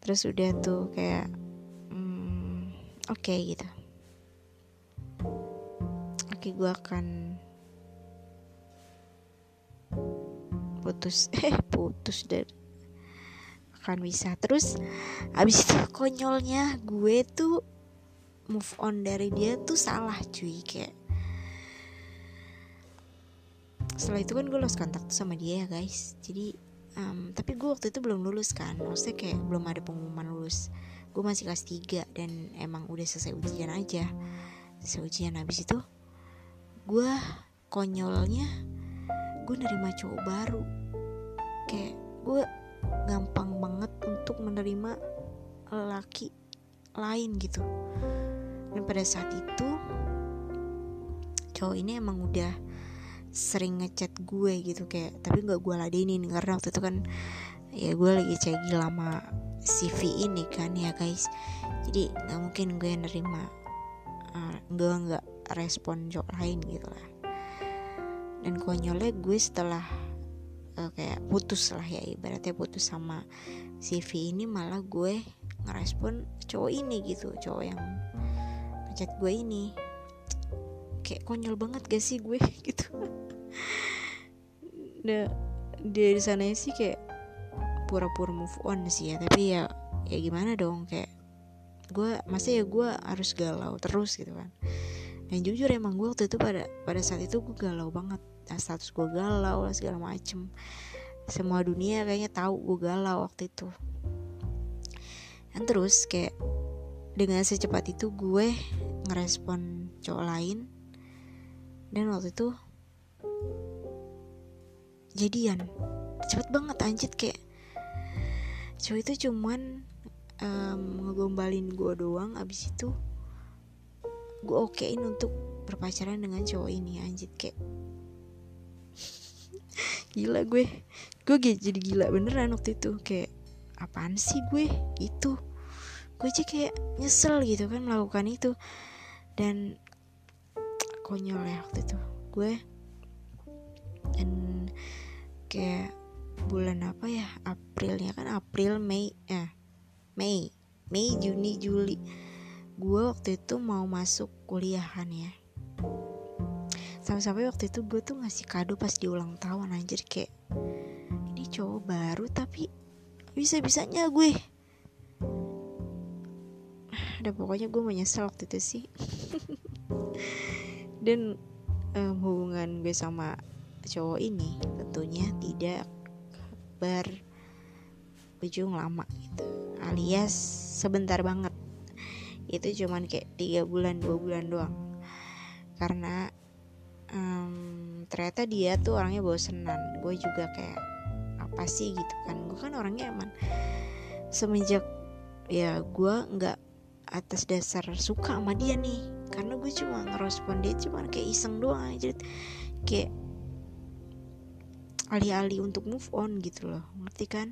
Terus udah tuh kayak hmm, oke okay, gitu. Oke okay, gue akan putus eh putus dan akan bisa. Terus abis itu konyolnya gue tuh move on dari dia tuh salah cuy. Kayak setelah itu kan gue lost kontak sama dia ya guys. Jadi um, tapi gue waktu itu belum lulus kan. Maksudnya kayak belum ada pengumuman lulus. Gue masih kelas 3 dan emang udah selesai ujian aja. Selesai ujian. Habis itu gue konyolnya gue nerima cowok baru kayak gue gampang banget untuk menerima laki lain gitu. Dan pada saat itu cowok ini emang udah sering ngechat gue gitu kayak tapi nggak gue ladenin karena waktu itu kan ya gue lagi cegi lama CV ini kan ya guys. Jadi nggak mungkin gue nerima uh, gue nggak respon cowok lain gitu lah. Dan konyolnya gue setelah uh, kayak putus lah ya ibaratnya putus sama CV ini malah gue ngerespon cowok ini gitu cowok yang ngechat gue ini. Kayak konyol banget gak sih gue gitu. Nah dari sana sih kayak pura-pura move on sih ya tapi ya ya gimana dong kayak gue masa ya gue harus galau terus gitu kan. Dan jujur emang gue waktu itu pada pada saat itu gue galau banget status gue galau lah segala macem. Semua dunia kayaknya tahu gue galau waktu itu. Dan terus kayak dengan secepat itu gue ngerespon cowok lain. Dan waktu itu jadian. Cepet banget anjir kayak cowok itu cuman um, ngegombalin gue doang. Abis itu gue okein untuk berpacaran dengan cowok ini anjir kayak gila gue. Gue jadi gila beneran waktu itu. Kayak apaan sih gue? Itu. Gue aja kayak nyesel gitu kan melakukan itu. Dan konyol ya waktu itu. Gue dan kayak bulan apa ya Aprilnya kan April Mei ya Mei Mei Juni Juli. Gue waktu itu mau masuk kuliah kan ya sampai-sampai waktu itu gue tuh ngasih kado pas di ulang tahun anjir kayak ini cowok baru tapi bisa-bisanya gue. Ada pokoknya gue menyesal waktu itu sih. Dan um, hubungan gue sama cowok ini tentunya tidak berujung lama gitu alias sebentar banget. Itu cuman kayak tiga bulan dua bulan doang. Karena um, ternyata dia tuh orangnya bosenan. Gue juga kayak apa sih? gitu kan. Gue kan orangnya emang semenjak ya gue nggak atas dasar suka sama dia nih. Karena gue cuma ngerespon dia cuma kayak iseng doang aja. Kayak alih-alih untuk move on gitu loh. Ngerti kan?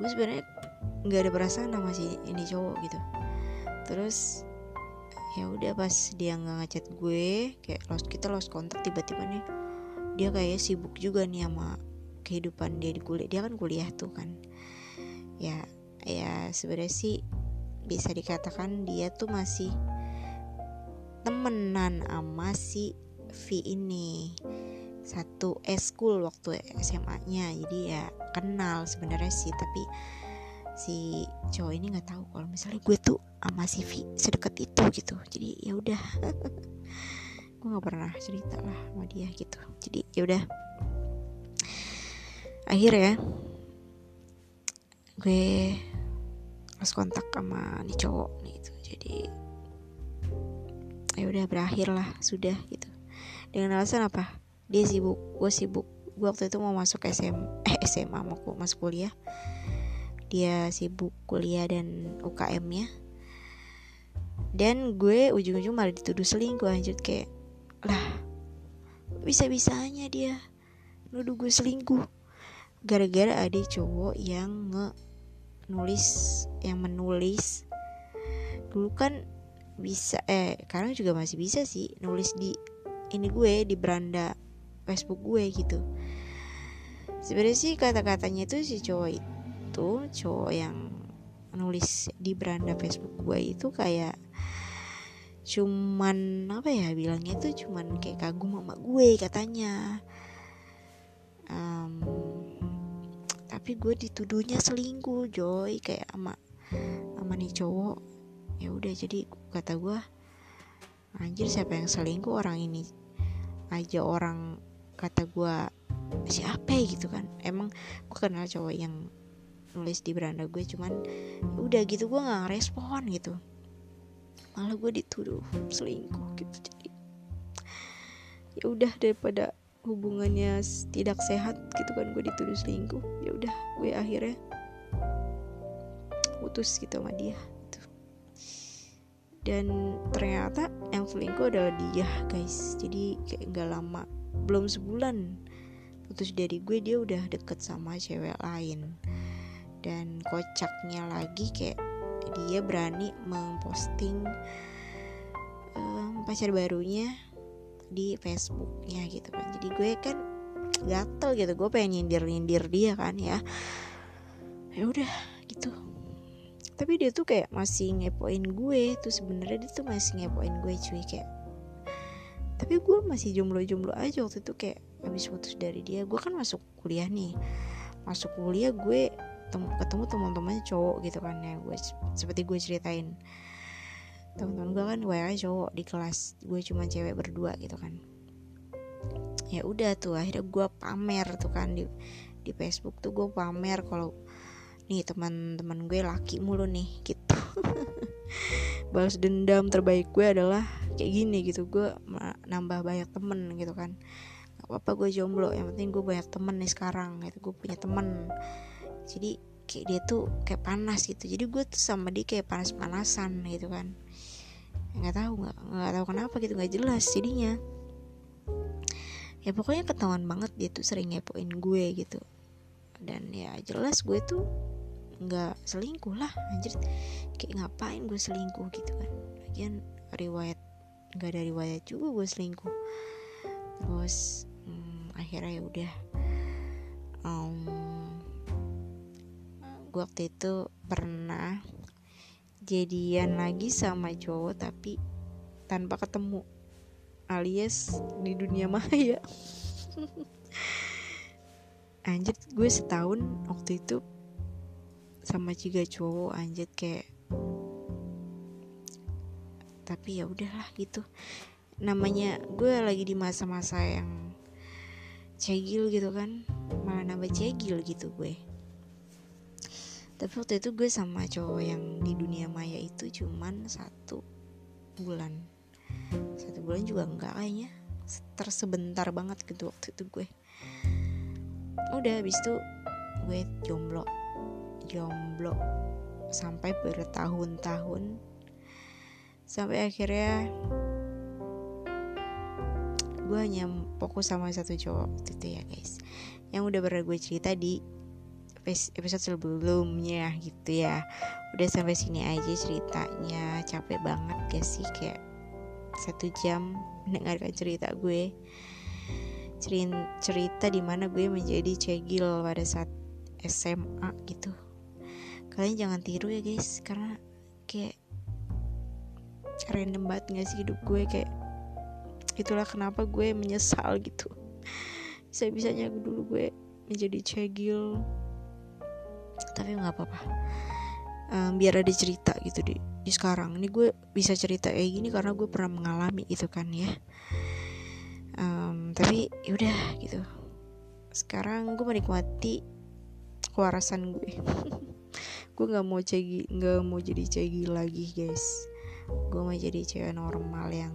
Gue sebenarnya nggak ada perasaan sama si ini cowok gitu. Terus ya udah pas dia nggak ngechat gue kayak lost kita lost kontak tiba-tiba nih. Dia kayak sibuk juga nih sama kehidupan dia di kuliah. Dia kan kuliah tuh kan. Ya ya sebenarnya sih bisa dikatakan dia tuh masih temenan sama si V ini. Satu school waktu SMA-nya jadi ya kenal sebenarnya sih tapi si cowok ini nggak tahu kalau misalnya gue tuh sama si V sedekat itu gitu. Jadi ya udah. Gue nggak pernah cerita lah sama dia gitu. Jadi ya udah. Akhirnya gue harus kontak sama nih cowok gitu. Jadi ya udah berakhir lah sudah gitu. Dengan alasan apa? Dia sibuk gue sibuk. Gue waktu itu mau masuk SM eh SMA mau masuk kuliah dia sibuk kuliah dan UKM nya dan gue ujung-ujung malah dituduh selingkuh lanjut kayak lah bisa bisanya dia nuduh gue selingkuh. Gara-gara ada cowok yang nge nulis yang menulis. Dulu kan bisa eh sekarang juga masih bisa sih nulis di ini gue di beranda Facebook gue gitu. Sebenarnya sih kata-katanya itu si cowok itu cowok yang nulis di beranda Facebook gue itu kayak cuman apa ya bilangnya tuh cuman kayak kagum sama gue katanya. Um, tapi gue dituduhnya selingkuh Joy kayak ama ama nih cowok. Ya udah jadi kata gue anjir siapa yang selingkuh? Orang ini aja orang kata gue siapa ya? gitu kan. Emang gue kenal cowok yang nulis di beranda gue cuman udah gitu gue nggak respon gitu. Malah gue dituduh selingkuh gitu jadi ya udah daripada hubungannya tidak sehat gitu kan gue dituduh selingkuh ya udah gue akhirnya putus gitu sama dia gitu. dan ternyata yang selingkuh adalah dia guys. Jadi kayak nggak lama belum sebulan putus dari gue dia udah deket sama cewek lain dan kocaknya lagi kayak dia berani memposting um, pacar barunya di Facebooknya gitu kan. Jadi gue kan gatel gitu gue pengen nyindir nyindir dia kan ya. Ya udah gitu. Tapi dia tuh kayak masih ngepoin gue tuh sebenarnya dia tuh masih ngepoin gue cuy kayak tapi gue masih jomblo-jomblo aja waktu itu kayak habis putus dari dia. Gue kan masuk kuliah nih. Masuk kuliah gue ketemu teman-temannya cowok gitu kan ya gue seperti gue ceritain. Teman-teman gue kan WA cowok di kelas gue cuma cewek berdua gitu kan. Ya udah tuh akhirnya gue pamer tuh kan di di Facebook tuh gue pamer kalau nih teman-teman gue laki mulu nih gitu. Balas dendam terbaik gue adalah kayak gini gitu gue nambah banyak temen gitu kan. Gak apa-apa gue jomblo yang penting gue banyak temen nih sekarang gitu gue punya temen jadi kayak dia tuh kayak panas gitu. Jadi gue tuh sama dia kayak panas-panasan gitu kan. Nggak tahu nggak nggak tahu kenapa gitu nggak jelas jadinya. Ya pokoknya ketahuan banget dia tuh sering ngepoin gue gitu. Dan ya jelas gue tuh nggak selingkuh lah anjir. Kayak ngapain gue selingkuh gitu kan. Lagian riwayat nggak ada riwayat juga gue selingkuh. Terus hmm, akhirnya ya udah. Um, gue waktu itu pernah jadian lagi sama cowok tapi tanpa ketemu alias di dunia maya. Anjir gue setahun waktu itu sama tiga cowok anjir kayak tapi ya udahlah gitu. Namanya gue lagi di masa-masa yang cegil gitu kan malah nambah cegil gitu gue tapi waktu itu gue sama cowok yang di dunia maya itu cuman satu bulan. Satu bulan juga enggak kayaknya. Tersebentar banget gitu waktu itu gue. Udah habis itu gue jomblo. Jomblo sampai bertahun-tahun. Sampai akhirnya gue hanya fokus sama satu cowok waktu itu ya guys. Yang udah pernah gue cerita di episode sebelumnya gitu ya. Udah sampai sini aja ceritanya. Capek banget gak sih? Kayak satu jam mendengarkan cerita gue. Cerita di mana gue menjadi cegil pada saat SMA gitu. Kalian jangan tiru ya guys. Karena kayak random banget gak sih hidup gue? Kayak itulah kenapa gue menyesal gitu. Bisa bisanya dulu gue menjadi cegil tapi nggak apa-apa. Um, biar ada cerita gitu di di sekarang. Ini gue bisa cerita kayak gini karena gue pernah mengalami itu kan ya. Um, tapi yaudah gitu. Sekarang gue menikmati kewarasan gue. Gue nggak mau cegi nggak mau jadi cegi lagi guys. Gue mau jadi cewek normal yang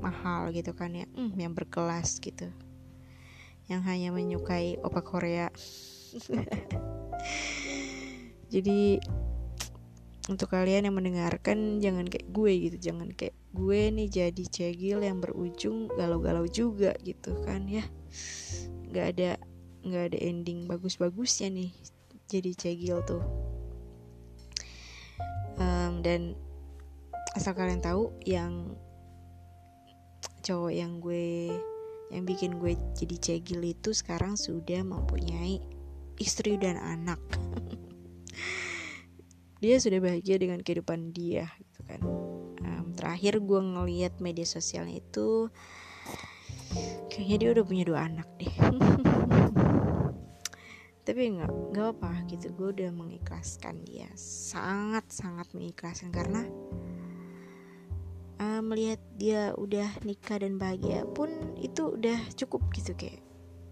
mahal gitu kan ya. Hmm, yang berkelas gitu. Yang hanya menyukai opa Korea jadi untuk kalian yang mendengarkan jangan kayak gue gitu. Jangan kayak gue nih jadi cegil yang berujung galau-galau juga gitu kan ya. Nggak ada nggak ada ending bagus-bagusnya nih jadi cegil tuh. Um, dan asal kalian tahu yang cowok yang gue yang bikin gue jadi cegil itu sekarang sudah mempunyai istri dan anak. Dia sudah bahagia dengan kehidupan dia gitu kan. Um, terakhir gue ngeliat media sosialnya itu kayaknya dia udah punya dua anak deh. Tapi nggak nggak apa gitu. Gue udah mengikhlaskan dia. Sangat sangat mengikhlaskan karena uh, melihat dia udah nikah dan bahagia pun itu udah cukup gitu kayak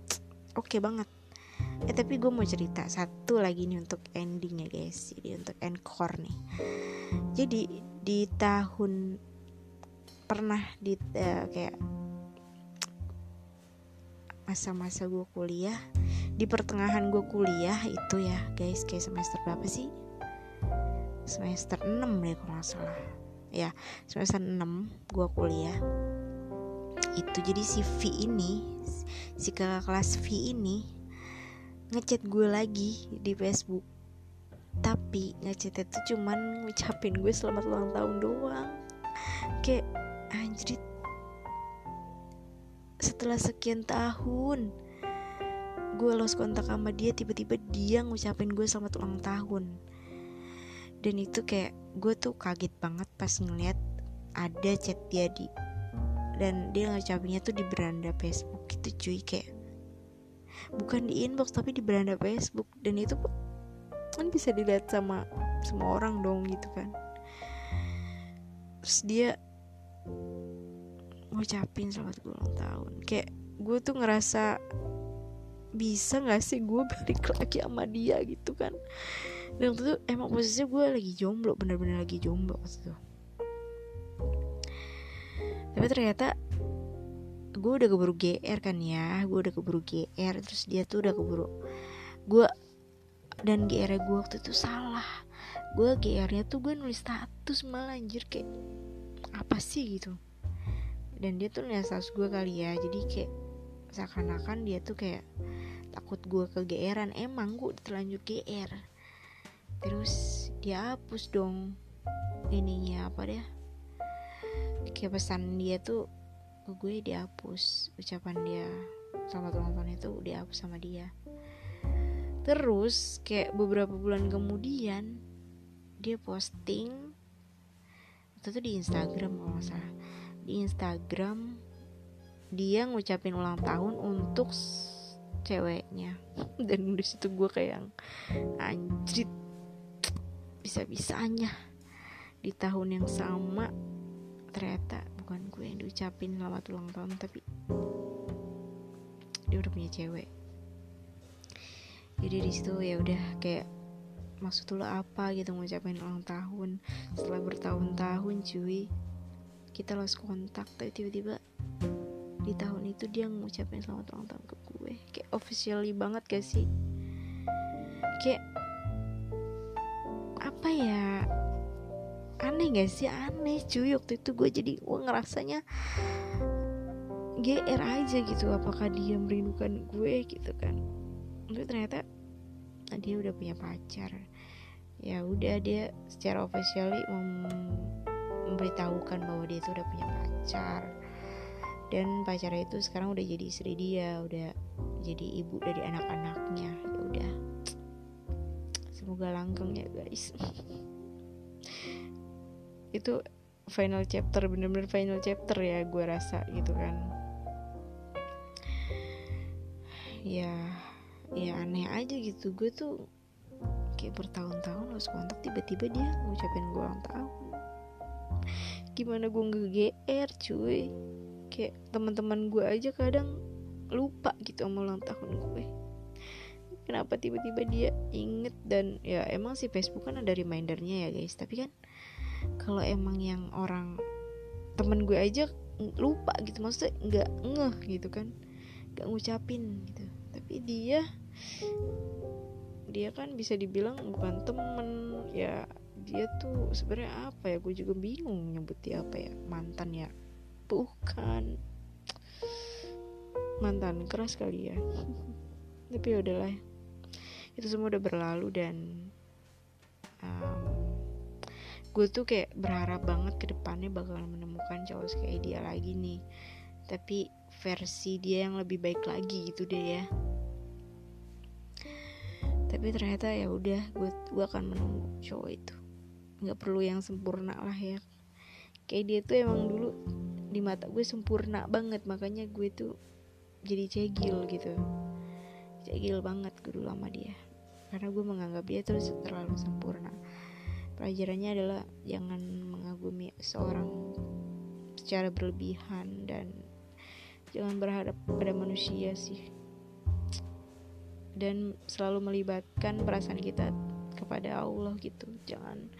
oke okay banget eh tapi gue mau cerita satu lagi nih untuk ending ya guys. Jadi untuk encore nih. Jadi di tahun pernah di uh, kayak masa-masa gue kuliah di pertengahan gue kuliah itu ya guys kayak semester berapa sih? Semester 6 deh kalau nggak salah. Ya semester 6 gue kuliah. Itu jadi si V ini si kakak kelas V ini ngechat gue lagi di Facebook. Tapi ngechat itu cuman ngucapin gue selamat ulang tahun doang. Kayak anjrit. Setelah sekian tahun gue lost kontak sama dia tiba-tiba dia ngucapin gue selamat ulang tahun. Dan itu kayak gue tuh kaget banget pas ngeliat ada chat dia di dan dia ngucapinnya tuh di beranda Facebook gitu cuy kayak bukan di inbox tapi di beranda Facebook. Dan itu kan bisa dilihat sama semua orang dong gitu kan. Terus dia ngucapin selamat ulang tahun. Kayak gue tuh ngerasa bisa gak sih gue balik lagi sama dia gitu kan. Dan waktu itu emang posisinya gue lagi jomblo bener-bener lagi jomblo waktu itu. Tapi ternyata gue udah keburu GR kan ya gue udah keburu GR terus dia tuh udah keburu gue dan GR gue waktu itu salah. Gue GR nya tuh gue nulis status malah anjir kayak apa sih gitu. Dan dia tuh nulis status gue kali ya jadi kayak seakan-akan dia tuh kayak takut gue ke GR-an emang gue terlanjur GR terus dia hapus dong ininya apa deh kayak pesan dia tuh ke gue dihapus. Ucapan dia selamat ulang tahun itu dihapus sama dia. Terus kayak beberapa bulan kemudian dia posting itu tuh di Instagram kalau nggak salah. Di Instagram dia ngucapin ulang tahun untuk ceweknya. Dan di situ gue kayak anjrit bisa-bisanya. Di tahun yang sama ternyata bukan gue yang diucapin selamat ulang tahun tapi dia udah punya cewek. Jadi di situ ya udah kayak maksud lo apa? gitu ngucapin ulang tahun. Setelah bertahun-tahun cuy kita lost kontak tapi tiba-tiba di tahun itu dia ngucapin selamat ulang tahun ke gue. Kayak officially banget gak sih? Kayak apa ya aneh gak sih? Aneh cuy. Waktu itu gue jadi gue ngerasanya GR aja gitu. Apakah dia merindukan gue gitu kan? Tapi ternyata dia udah punya pacar. Ya udah dia secara officially mem memberitahukan bahwa dia itu udah punya pacar. Dan pacarnya itu sekarang udah jadi istri dia udah jadi ibu dari anak-anaknya. Ya udah. Semoga langgeng ya guys itu final chapter bener-bener final chapter ya gue rasa gitu kan. Ya ya aneh aja gitu. Gue tuh kayak bertahun-tahun harus kontak tiba-tiba dia ngucapin gue ulang tahun. Gimana gue nggak GR cuy? Kayak teman-teman gue aja kadang lupa gitu sama ulang tahun gue. Kenapa tiba-tiba dia inget dan ya emang sih Facebook kan ada remindernya ya guys. Tapi kan kalau emang yang orang temen gue aja lupa gitu maksudnya nggak ngeh gitu kan nggak ngucapin gitu. Tapi dia dia kan bisa dibilang bukan temen ya dia tuh sebenarnya apa ya gue juga bingung nyebut dia apa ya mantan ya. Bukan. Mantan keras kali ya. Tapi ya udahlah itu semua udah berlalu dan um, gue tuh kayak berharap banget ke depannya bakalan menemukan cowok kayak dia lagi nih. Tapi versi dia yang lebih baik lagi gitu deh ya. Tapi ternyata ya udah gue gue akan menunggu cowok itu. Nggak perlu yang sempurna lah ya. Kayak dia tuh emang dulu di mata gue sempurna banget makanya gue tuh jadi cegil gitu. Cegil banget gue dulu sama dia. Karena gue menganggap dia terus terlalu sempurna pelajarannya adalah jangan mengagumi seorang secara berlebihan dan jangan berharap pada manusia sih. Dan selalu melibatkan perasaan kita kepada Allah gitu. Jangan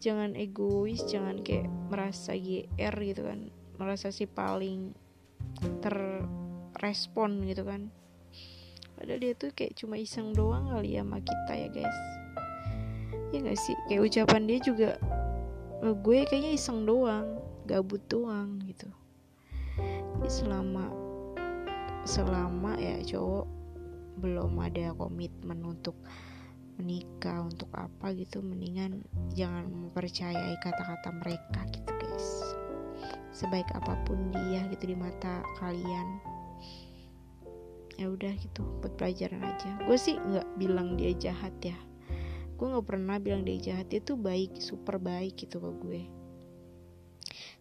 jangan egois jangan kayak merasa GR gitu kan. Merasa si paling terrespon gitu kan. Padahal dia tuh kayak cuma iseng doang kali ya sama kita ya guys ya gak sih? Kayak ucapan dia juga gue kayaknya iseng doang gabut doang gitu. Jadi selama selama ya cowok belum ada komitmen untuk menikah untuk apa gitu mendingan jangan mempercayai kata-kata mereka gitu guys. Sebaik apa pun dia gitu di mata kalian. Ya udah gitu buat pelajaran aja. Gue sih nggak bilang dia jahat ya gue nggak pernah bilang dia jahat. Dia tuh baik super baik gitu ke gue.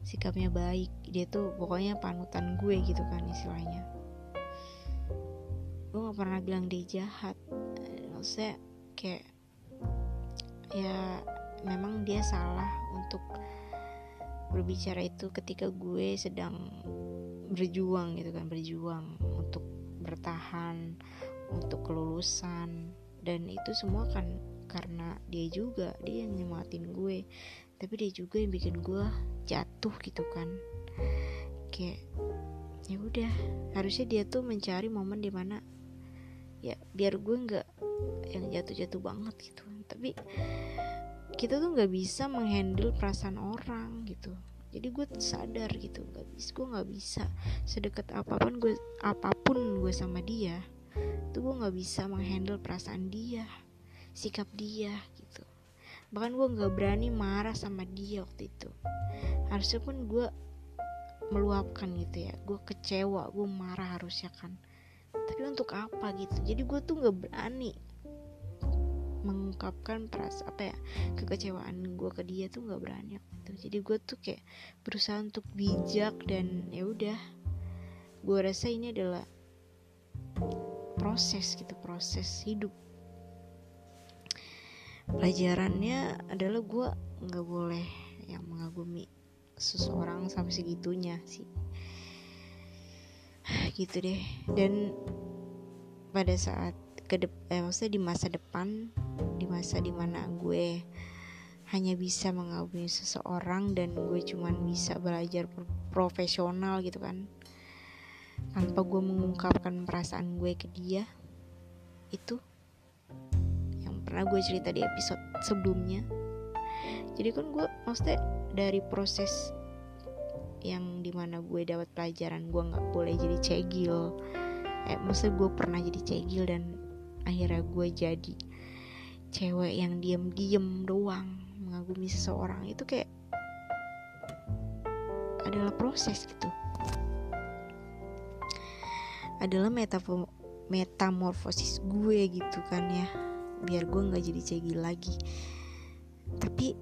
Sikapnya baik. Dia tuh pokoknya panutan gue gitu kan istilahnya. Gue gak pernah bilang dia jahat. Maksudnya kayak ya memang dia salah untuk berbicara itu ketika gue sedang berjuang gitu kan berjuang untuk bertahan untuk kelulusan. Dan itu semua kan karena dia juga dia yang nyemangatin gue. Tapi dia juga yang bikin gue jatuh gitu kan. Kayak ya udah harusnya dia tuh mencari momen di mana ya biar gue nggak yang jatuh-jatuh banget gitu. Tapi kita tuh nggak bisa menghandle perasaan orang gitu. Jadi gue sadar gitu nggak bisa gue nggak bisa sedekat apa pun gue apa pun gue sama dia tuh gue nggak bisa menghandle perasaan dia sikap dia gitu. Bahkan gue nggak berani marah sama dia waktu itu. Harusnya pun gue meluapkan gitu ya. Gue kecewa gue marah harusnya kan. Tapi untuk apa gitu? Jadi gue tuh nggak berani mengungkapkan perasaan apa ya kekecewaan gue ke dia tuh nggak berani gitu jadi gue tuh kayak berusaha untuk bijak dan ya udah gue rasa ini adalah proses gitu proses hidup pelajarannya adalah gue nggak boleh yang mengagumi seseorang sampai segitunya sih. Gitu deh. Dan pada saat ke eh, maksudnya di masa depan di masa di mana gue hanya bisa mengagumi seseorang dan gue cuman bisa belajar profesional gitu kan tanpa gue mengungkapkan perasaan gue ke dia itu pernah gue cerita di episode sebelumnya. Jadi kan gue maksudnya dari proses yang di mana gue dapat pelajaran gue nggak boleh jadi cegil. Eh maksudnya gue pernah jadi cegil dan akhirnya gue jadi cewek yang diem-diem doang mengagumi seseorang. Itu kayak adalah proses gitu. Adalah metamorfosis gue gitu kan ya biar gue nggak jadi cegil lagi. Tapi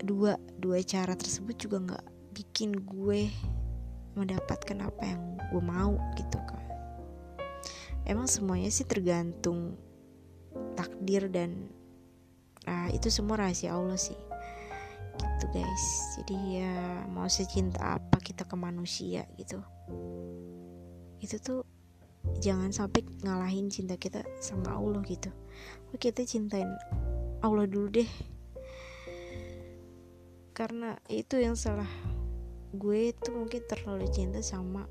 dua dua cara tersebut juga nggak bikin gue mendapatkan apa yang gue mau gitu kan emang semuanya sih tergantung takdir dan nah, itu semua rahasia Allah sih. Gitu guys. Jadi ya mau secinta apa kita ke manusia gitu. Itu tuh jangan sampai ngalahin cinta kita sama Allah gitu kita cintain Allah dulu deh. Karena itu yang salah. Gue tuh mungkin terlalu cinta sama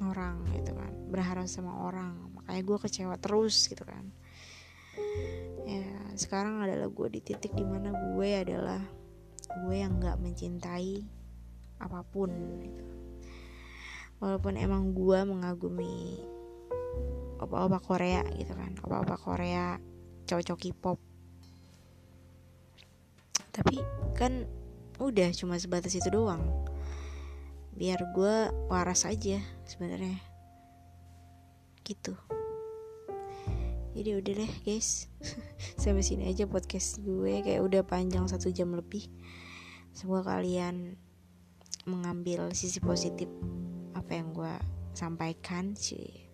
orang gitu kan. Berharap sama orang. Makanya gue kecewa terus gitu kan. Ya sekarang adalah gue di titik di mana gue adalah gue yang nggak mencintai apa pun gitu. Walaupun emang gue mengagumi opa-opa Korea gitu kan. Opa-opa Korea cowok-cowok K-pop. Tapi kan udah cuma sebatas itu doang. Biar gue waras aja sebenarnya. Gitu. Jadi udah deh guys. Sampai sini aja podcast gue. Kayak udah panjang satu jam lebih. Semoga kalian mengambil sisi positif apa yang gue sampaikan sih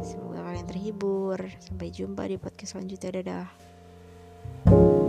Semoga kalian terhibur. Sampai jumpa di podcast selanjutnya. Dadah.